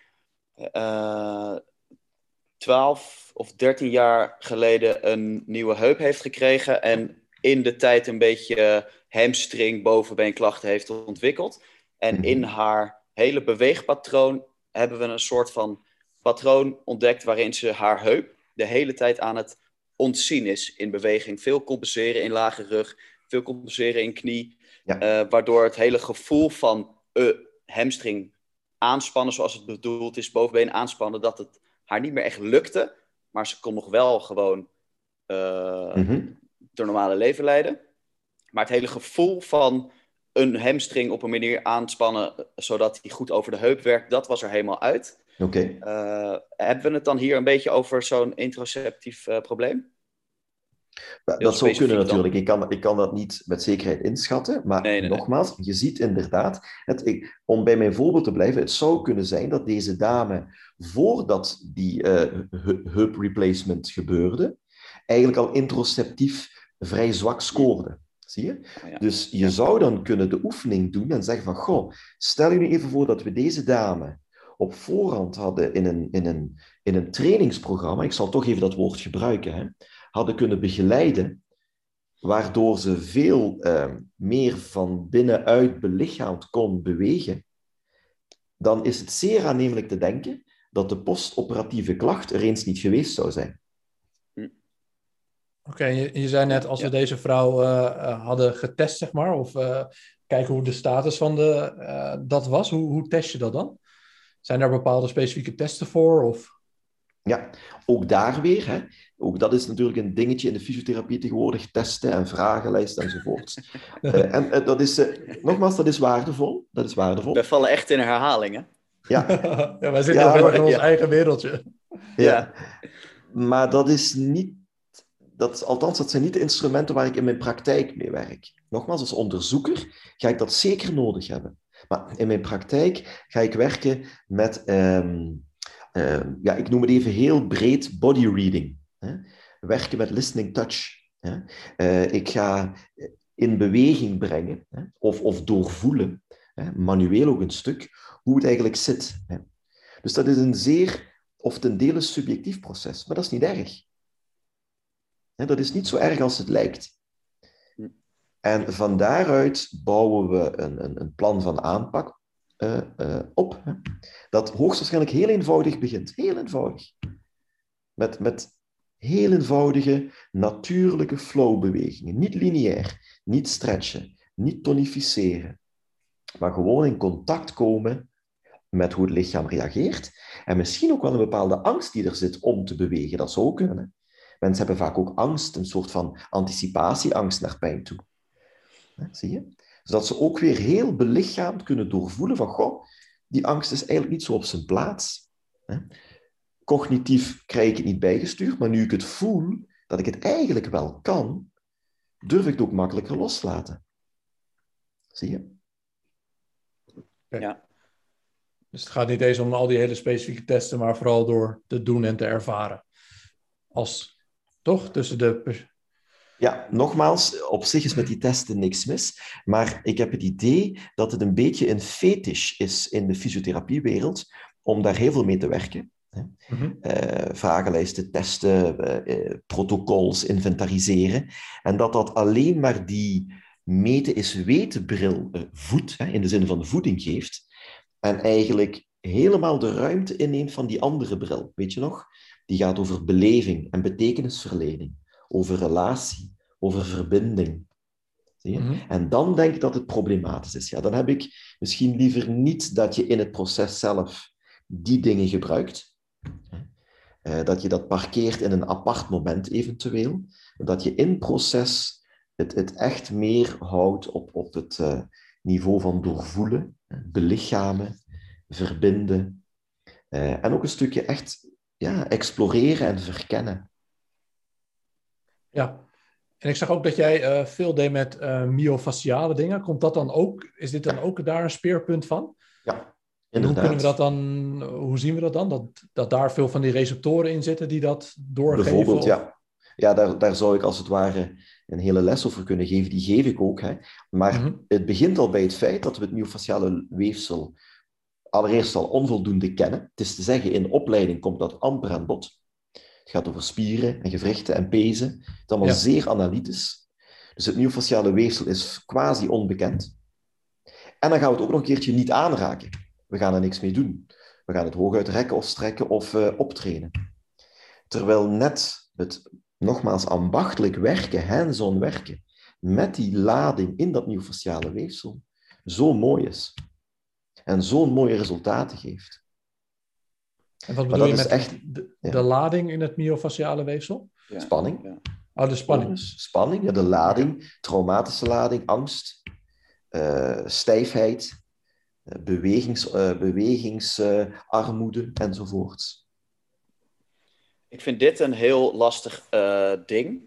12 of 13 jaar geleden een nieuwe heup heeft gekregen en in de tijd een beetje hamstring, bovenbeenklachten heeft ontwikkeld. En in mhm. haar hele beweegpatroon hebben we een soort van patroon ontdekt waarin ze haar heup de hele tijd aan het ontzien is in beweging. Veel compenseren in lage rug, veel compenseren in knie, eh, waardoor het hele gevoel van uh, hamstring aanspannen zoals het bedoeld is, bovenbeen aanspannen, dat het haar niet meer echt lukte. Maar ze kon nog wel gewoon uh, mm normale leven leiden. Maar het hele gevoel van een hamstring op een manier aanspannen, zodat hij goed over de heup werkt, dat was er helemaal uit. Oké. Uh, hebben we het dan hier een beetje over zo'n interoceptief uh, probleem? dat zou kunnen natuurlijk. Ik kan, ik kan dat niet met zekerheid inschatten. Maar nogmaals, je ziet inderdaad, het, ik, om bij mijn voorbeeld te blijven, het zou kunnen zijn dat deze dame, voordat die uh, heup replacement gebeurde, eigenlijk al introceptief vrij zwak scoorde. Zie je? Dus je zou dan kunnen de oefening doen en zeggen van, goh, stel je nu even voor dat we deze dame op voorhand hadden in een, in een, in een trainingsprogramma, ik zal toch even dat woord gebruiken, hè, hadden kunnen begeleiden, waardoor ze veel uh, meer van binnenuit belichaamd kon bewegen, dan is het zeer aannemelijk te denken dat de postoperatieve klacht er eens niet geweest zou zijn. Oké, je, je, zei net, als we deze vrouw uh, hadden getest, zeg maar, of uh, kijken hoe de status van de, dat was, hoe, hoe test je dat dan? Zijn er bepaalde specifieke testen voor? Of? Ja, ook daar weer. Hè. Ook dat is natuurlijk een dingetje in de fysiotherapie tegenwoordig, testen en vragenlijsten enzovoort. uh, en uh, dat is, uh, nogmaals, dat is waardevol. Dat is waardevol. We vallen echt in herhalingen. Ja. ja, wij zitten ja, in ons eigen wereldje. Ja. maar dat is niet, dat, althans, dat zijn niet de instrumenten waar ik in mijn praktijk mee werk. Nogmaals, als onderzoeker ga ik dat zeker nodig hebben. Maar in mijn praktijk ga ik werken met... Um, Ehm, ja, ik noem het even heel breed body reading. Hè? Werken met listening touch. Hè? Uh, ik ga in beweging brengen hè? Of, of doorvoelen, hè? manueel ook een stuk, hoe het eigenlijk zit. Hè? Dus dat is een zeer, of ten dele subjectief proces, maar dat is niet erg. Dat is niet zo erg als het lijkt. En van daaruit bouwen we een, een, een plan van aanpak uh, uh, op. Hè? Dat hoogstwaarschijnlijk heel eenvoudig begint. Heel eenvoudig. Met, met heel eenvoudige, natuurlijke flowbewegingen. Niet lineair, niet stretchen, niet tonificeren. Maar gewoon in contact komen met hoe het lichaam reageert. En misschien ook wel een bepaalde angst die er zit om te bewegen. Dat zou kunnen. Mensen hebben vaak ook angst, een soort van anticipatieangst naar pijn toe. Zie je? Zodat ze ook weer heel belichaamd kunnen doorvoelen van, goh, die angst is eigenlijk niet zo op zijn plaats. Cognitief krijg ik het niet bijgestuurd, maar nu ik het voel, dat ik het eigenlijk wel kan, durf ik het ook makkelijker loslaten. Zie je? Ja. Dus het gaat niet eens om al die hele specifieke testen, maar vooral door te doen en te ervaren. Als, toch? Tussen de... Ja, nogmaals, op zich is met die testen niks mis. Maar ik heb het idee dat het een beetje een fetish is in de fysiotherapiewereld om daar heel veel mee te werken. Mm vragenlijsten testen, uh, protocols inventariseren. En dat dat alleen maar die meten is weten bril voedt, in de zin van voeding geeft. En eigenlijk helemaal de ruimte inneemt van die andere bril. Weet je nog? Die gaat over beleving en betekenisverlening, over relatie, over verbinding. Zie je? Mhm. En dan denk ik dat het problematisch is. Ja, dan heb ik misschien liever niet dat je in het proces zelf die dingen gebruikt. Uh, dat je dat parkeert in een apart moment eventueel. Dat je in proces het, het echt meer houdt op, op het uh, niveau van doorvoelen, belichamen, verbinden. Uh, en ook een stukje echt ja, exploreren en verkennen. Ja, en ik zag ook dat jij uh, veel deed met uh, myofasciale dingen. Komt dat dan ook, is dit dan ook daar een speerpunt van? Ja, inderdaad. hoe kunnen we dat dan, hoe zien we dat dan? Dat, dat daar veel van die receptoren in zitten die dat doorgeven? Bijvoorbeeld, of? ja. Ja, daar, daar zou ik als het ware een hele les over kunnen geven. Die geef ik ook. Hè. Maar mm -hmm. het begint al bij het feit dat we het myofasciale weefsel allereerst al onvoldoende kennen. Het is te zeggen, in opleiding komt dat amper aan bod. Het gaat over spieren en gewrichten en pezen. Het is allemaal ja. zeer analytisch. Dus het myofasciale weefsel is quasi onbekend. En dan gaan we het ook nog een keertje niet aanraken. We gaan er niks mee doen. We gaan het hooguit rekken of strekken of uh, optrainen. Terwijl net het nogmaals ambachtelijk werken, hands-on werken, met die lading in dat myofasciale weefsel, zo mooi is. En zo'n mooie resultaten geeft. En wat bedoel je met echt, de, ja. de, lading in het myofasciale weefsel? Ja. Spanning. Ja. Oh, de spanning. Spanning, ja, de lading, traumatische lading, angst, uh, stijfheid, uh, bewegings, uh, bewegingsarmoede enzovoorts. Ik vind dit een heel lastig ding.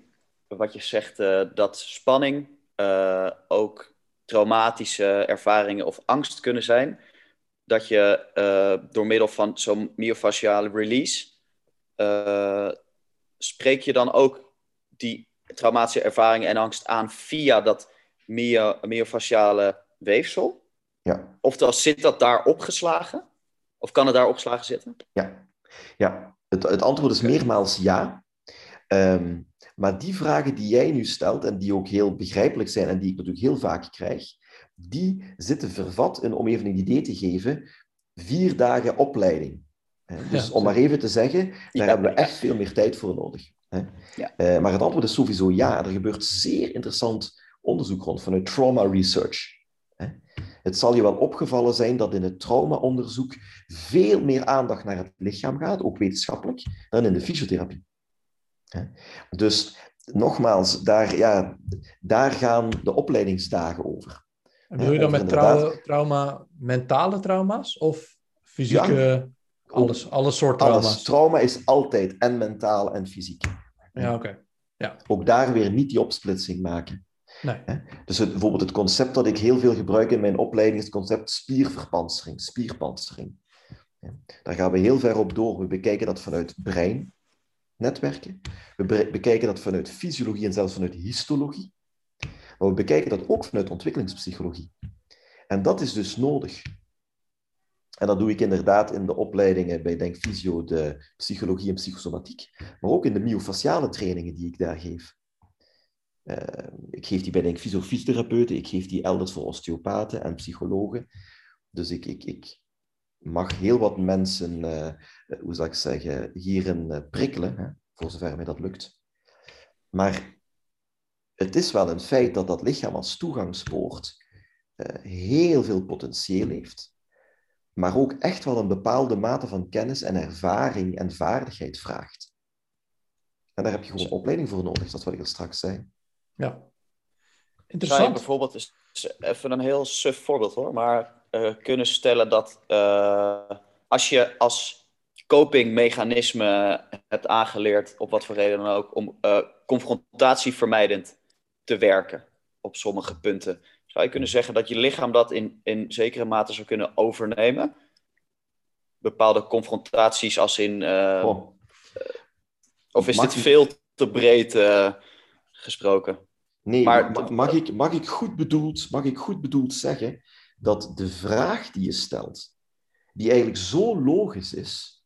Wat je zegt, dat spanning ook traumatische ervaringen of angst kunnen zijn. Dat je uh, door middel van zo'n myofasciale release, uh, spreek je dan ook die traumatische ervaringen en angst aan via dat myo myofasciale weefsel? Ja. Oftewel, zit dat daar opgeslagen? Of kan het daar opgeslagen zitten? Ja, ja. Het, het antwoord is meermaals ja. Um, maar die vragen die jij nu stelt en die ook heel begrijpelijk zijn en die ik natuurlijk heel vaak krijg, die zitten vervat in, om even een idee te geven, vier dagen opleiding. Dus ja, om maar even te zeggen, daar ja, hebben we echt veel meer tijd voor nodig. Ja. Uh, maar het antwoord is sowieso ja. Er gebeurt zeer interessant onderzoek rond vanuit trauma research. Het zal je wel opgevallen zijn dat in het traumaonderzoek veel meer aandacht naar het lichaam gaat, ook wetenschappelijk, dan in de fysiotherapie. Dus nogmaals, daar, ja, daar gaan de opleidingsdagen over. En bedoel je dan met trauma, trauma, mentale trauma's of fysieke, ja, alles, alle soort trauma's? Alles. Trauma is altijd en mentaal en fysiek. Ja, oké. Okay. Ja. Ook daar weer niet die opsplitsing maken. Nee. Dus het, bijvoorbeeld het concept dat ik heel veel gebruik in mijn opleiding is het concept spierverpansering, spierpansering. Daar gaan we heel ver op door. We bekijken dat vanuit brein, netwerken. We bekijken dat vanuit fysiologie en zelfs vanuit histologie. Maar we bekijken dat ook vanuit ontwikkelingspsychologie. En dat is dus nodig. En dat doe ik inderdaad in de opleidingen bij Denk Fysio, de psychologie en psychosomatiek, maar ook in de myofasciale trainingen die ik daar geef. Uh, ik geef die bij denk fysiotherapeuten, ik geef die elders voor osteopaten en psychologen. Dus ik, ik, ik mag heel wat mensen, uh, hoe zou ik zeggen, hierin uh, prikkelen, hè, voor zover mij dat lukt. Maar het is wel een feit dat dat lichaam als toegangspoort heel veel potentieel heeft, maar ook echt wel een bepaalde mate van kennis en ervaring en vaardigheid vraagt. En daar heb je gewoon opleiding voor nodig, dat wil ik er straks zei. Ja. Interessant. Zou je bijvoorbeeld, is even een heel suf voorbeeld hoor, maar uh, kunnen stellen dat uh, als je als copingmechanisme hebt aangeleerd, op wat voor reden dan ook, om uh, confrontatievermijdend te werken op sommige punten, zou je kunnen zeggen dat je lichaam dat in, in zekere mate zou kunnen overnemen? Bepaalde confrontaties als in... Oh. Of is dit veel te breed gesproken? Nee, maar, mag, ik, mag, ik goed bedoeld, mag ik goed bedoeld zeggen dat de vraag die je stelt, die eigenlijk zo logisch is,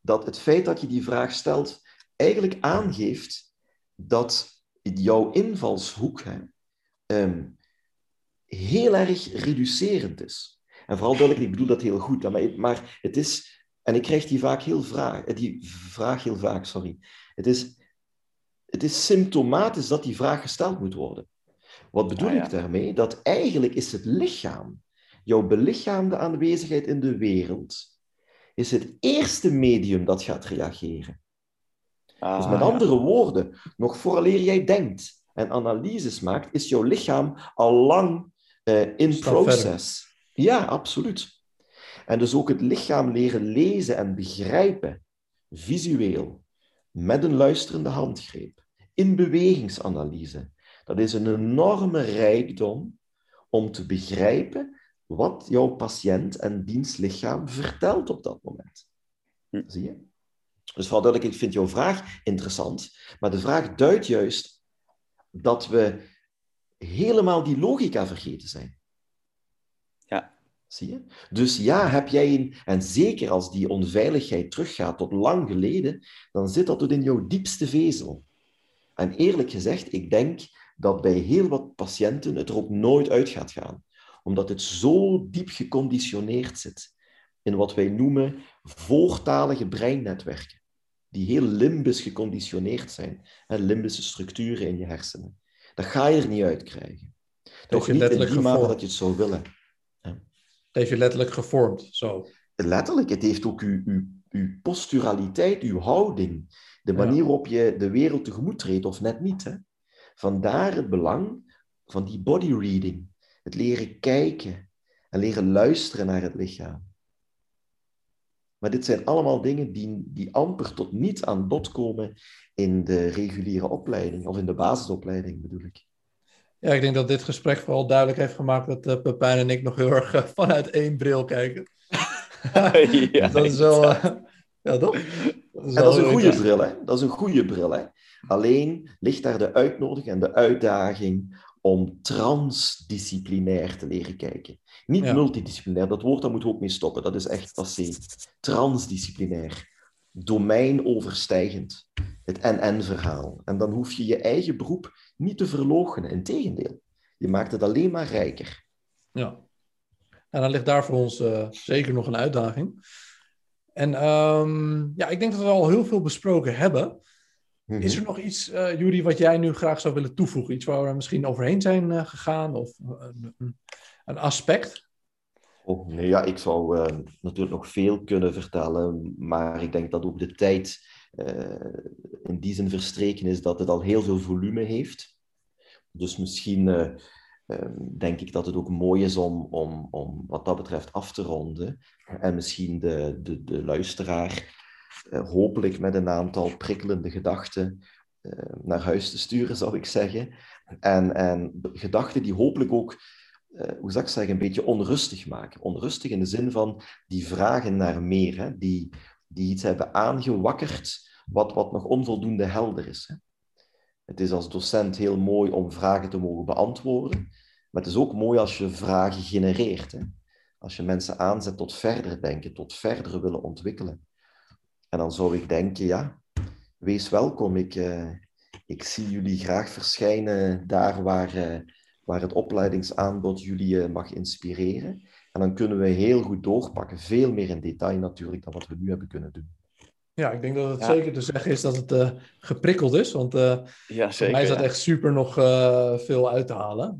dat het feit dat je die vraag stelt eigenlijk aangeeft dat jouw invalshoek hè, um, heel erg reducerend is. En vooral duidelijk, ik bedoel dat heel goed, maar, maar het is, en ik krijg die, vaak heel vraag, die vraag heel vaak, sorry. Het is, het is symptomatisch dat die vraag gesteld moet worden. Wat bedoel ah, ik daarmee? Dat eigenlijk is het lichaam, jouw belichaamde aanwezigheid in de wereld, is het eerste medium dat gaat reageren. Ah, dus met andere woorden, nog vooraleer jij denkt en analyses maakt, is jouw lichaam al lang uh, in proces. Ja, absoluut. En dus ook het lichaam leren lezen en begrijpen, visueel, met een luisterende handgreep, in bewegingsanalyse. Dat is een enorme rijkdom om te begrijpen wat jouw patiënt en dienstlichaam vertelt op dat moment. Hm. Zie je? Dus vooral duidelijk, ik vind jouw vraag interessant, maar de vraag duidt juist dat we helemaal die logica vergeten zijn. Ja. Zie je? Dus ja, heb jij een, en zeker als die onveiligheid teruggaat tot lang geleden, dan zit dat tot in jouw diepste vezel. En eerlijk gezegd, ik denk dat bij heel wat patiënten het er ook nooit uit gaat gaan, omdat het zo diep geconditioneerd zit in wat wij noemen voortalige breinnetwerken, die heel limbisch geconditioneerd zijn, hè, limbische structuren in je hersenen. Dat ga je er niet uit krijgen. Toch niet in die mate dat je het zou willen. Dat heeft je letterlijk gevormd, zo. Letterlijk, het heeft ook uw, uw, uw posturaliteit, uw houding, de manier waarop je de wereld tegemoet treedt, of net niet. Hè? Vandaar het belang van die body reading. Het leren kijken en leren luisteren naar het lichaam. Maar dit zijn allemaal dingen die, die amper tot niet aan bod komen in de reguliere opleiding, of in de basisopleiding bedoel ik. Ja, ik denk dat dit gesprek vooral duidelijk heeft gemaakt dat uh, Pepijn en ik nog heel erg uh, vanuit één bril kijken. ja, dat is wel... Uh, ja, toch? Dat is, en dat is een goede bril, hè? Dat is een goede bril, hè? Alleen ligt daar de uitnodiging en de uitdaging om transdisciplinair te leren kijken. Niet multidisciplinair, dat woord daar moeten we ook mee stoppen. Dat is echt passé. Transdisciplinair. Domeinoverstijgend. Het NN-verhaal. En dan hoef je je eigen beroep niet te verloochenen. Integendeel. Je maakt het alleen maar rijker. Ja. En dan ligt daar voor ons uh, zeker nog een uitdaging. En um, ja, ik denk dat we al heel veel besproken hebben. Mhm. Is er nog iets, uh, Jury, wat jij nu graag zou willen toevoegen? Iets waar we misschien overheen zijn uh, gegaan of een, een aspect? Oh, nee, ja, ik zou uh, natuurlijk nog veel kunnen vertellen, maar ik denk dat ook de tijd in die zin verstreken is dat het al heel veel volume heeft. Dus misschien ehm, denk ik dat het ook mooi is om, om, om wat dat betreft af te ronden en misschien de, de, de luisteraar hopelijk met een aantal prikkelende gedachten uh, naar huis te sturen, zou ik zeggen. En, en gedachten die hopelijk ook, uh, hoe zou ik zeggen, een beetje onrustig maken. Onrustig in de zin van die vragen naar meer, hè? Die, die iets hebben aangewakkerd wat, wat nog onvoldoende helder is. Hè? Het is als docent heel mooi om vragen te mogen beantwoorden, maar het is ook mooi als je vragen genereert. Hè? Als je mensen aanzet tot verder denken, tot verder willen ontwikkelen. En dan zou ik denken, ja, wees welkom. Ik, uh, ik zie jullie graag verschijnen daar waar, waar het opleidingsaanbod jullie mag inspireren. En dan kunnen we heel goed doorpakken, veel meer in detail natuurlijk dan wat we nu hebben kunnen doen. Ja, ik denk dat het zeker te zeggen is dat het uh, geprikkeld is. Want uh, ja, zeker, voor mij is dat echt super nog uh, veel uit te halen.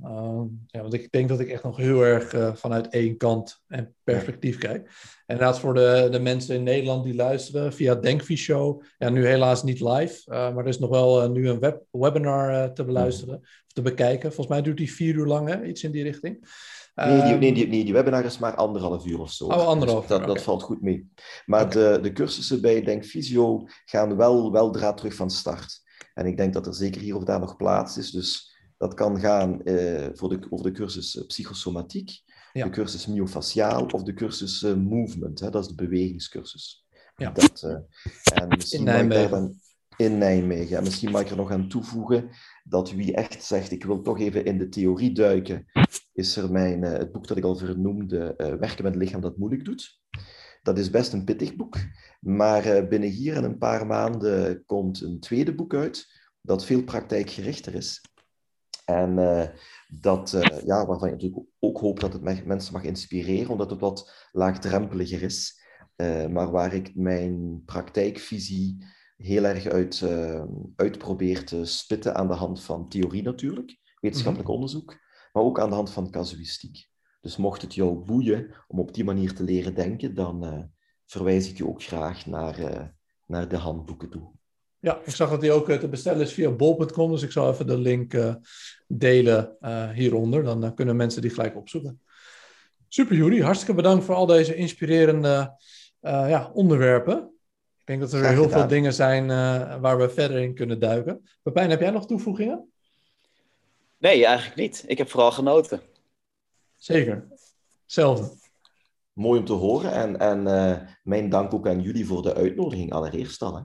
ja, want ik denk dat ik echt nog heel erg vanuit één kant en perspectief kijk. En inderdaad voor de, de mensen in Nederland die luisteren via Denkvi Show. Ja, nu helaas niet live. maar er is nog wel nu een web, webinar te beluisteren of te bekijken. Volgens mij duurt die vier uur lang, hè? iets in die richting. Nee, die, nee, die, nee, die webinar is maar anderhalf uur of zo. Oh, anderhalf dus dat, dat valt goed mee. Maar de, de cursussen bij Denk Visio gaan wel, wel draad terug van start. En ik denk dat er zeker hier of daar nog plaats is. Dus dat kan gaan eh, voor de, over de cursus eh, psychosomatiek, de cursus myofasciaal of de cursus uh, movement. Hè, dat is de bewegingscursus. Ja. Dat, uh, en in Nijmegen. In Nijmegen. En misschien mag ik er nog aan toevoegen dat wie echt zegt, ik wil toch even in de theorie duiken, is er mijn, uh, het boek dat ik al vernoemde, uh, Werken met het lichaam dat moeilijk doet. Dat is best een pittig boek, maar uh, binnen hier en een paar maanden komt een tweede boek uit, dat veel praktijkgerichter is. En dat, ja, waarvan je natuurlijk ook hoopt dat het mensen mag inspireren, omdat het wat laagdrempeliger is. maar waar ik mijn praktijkvisie heel erg uit, uh, uit probeert te spitten aan de hand van theorie natuurlijk, wetenschappelijk mhm. onderzoek, maar ook aan de hand van casuïstiek. Dus mocht het jou boeien om op die manier te leren denken, dan uh, verwijs ik je ook graag naar, uh, naar de handboeken toe. Ja, ik zag dat die ook te bestellen is via bol.com, dus ik zal even de link delen hieronder. Dan kunnen mensen die gelijk opzoeken. Super, Jury. Hartstikke bedankt voor al deze inspirerende ja, onderwerpen. Ik denk dat er heel veel dingen zijn uh, waar we verder in kunnen duiken. Pepijn, heb jij nog toevoegingen? Nee, eigenlijk niet. Ik heb vooral genoten. Zeker. Hetzelfde. Mooi om te horen. En, en uh, mijn dank ook aan jullie voor de uitnodiging allereerst al. Hè.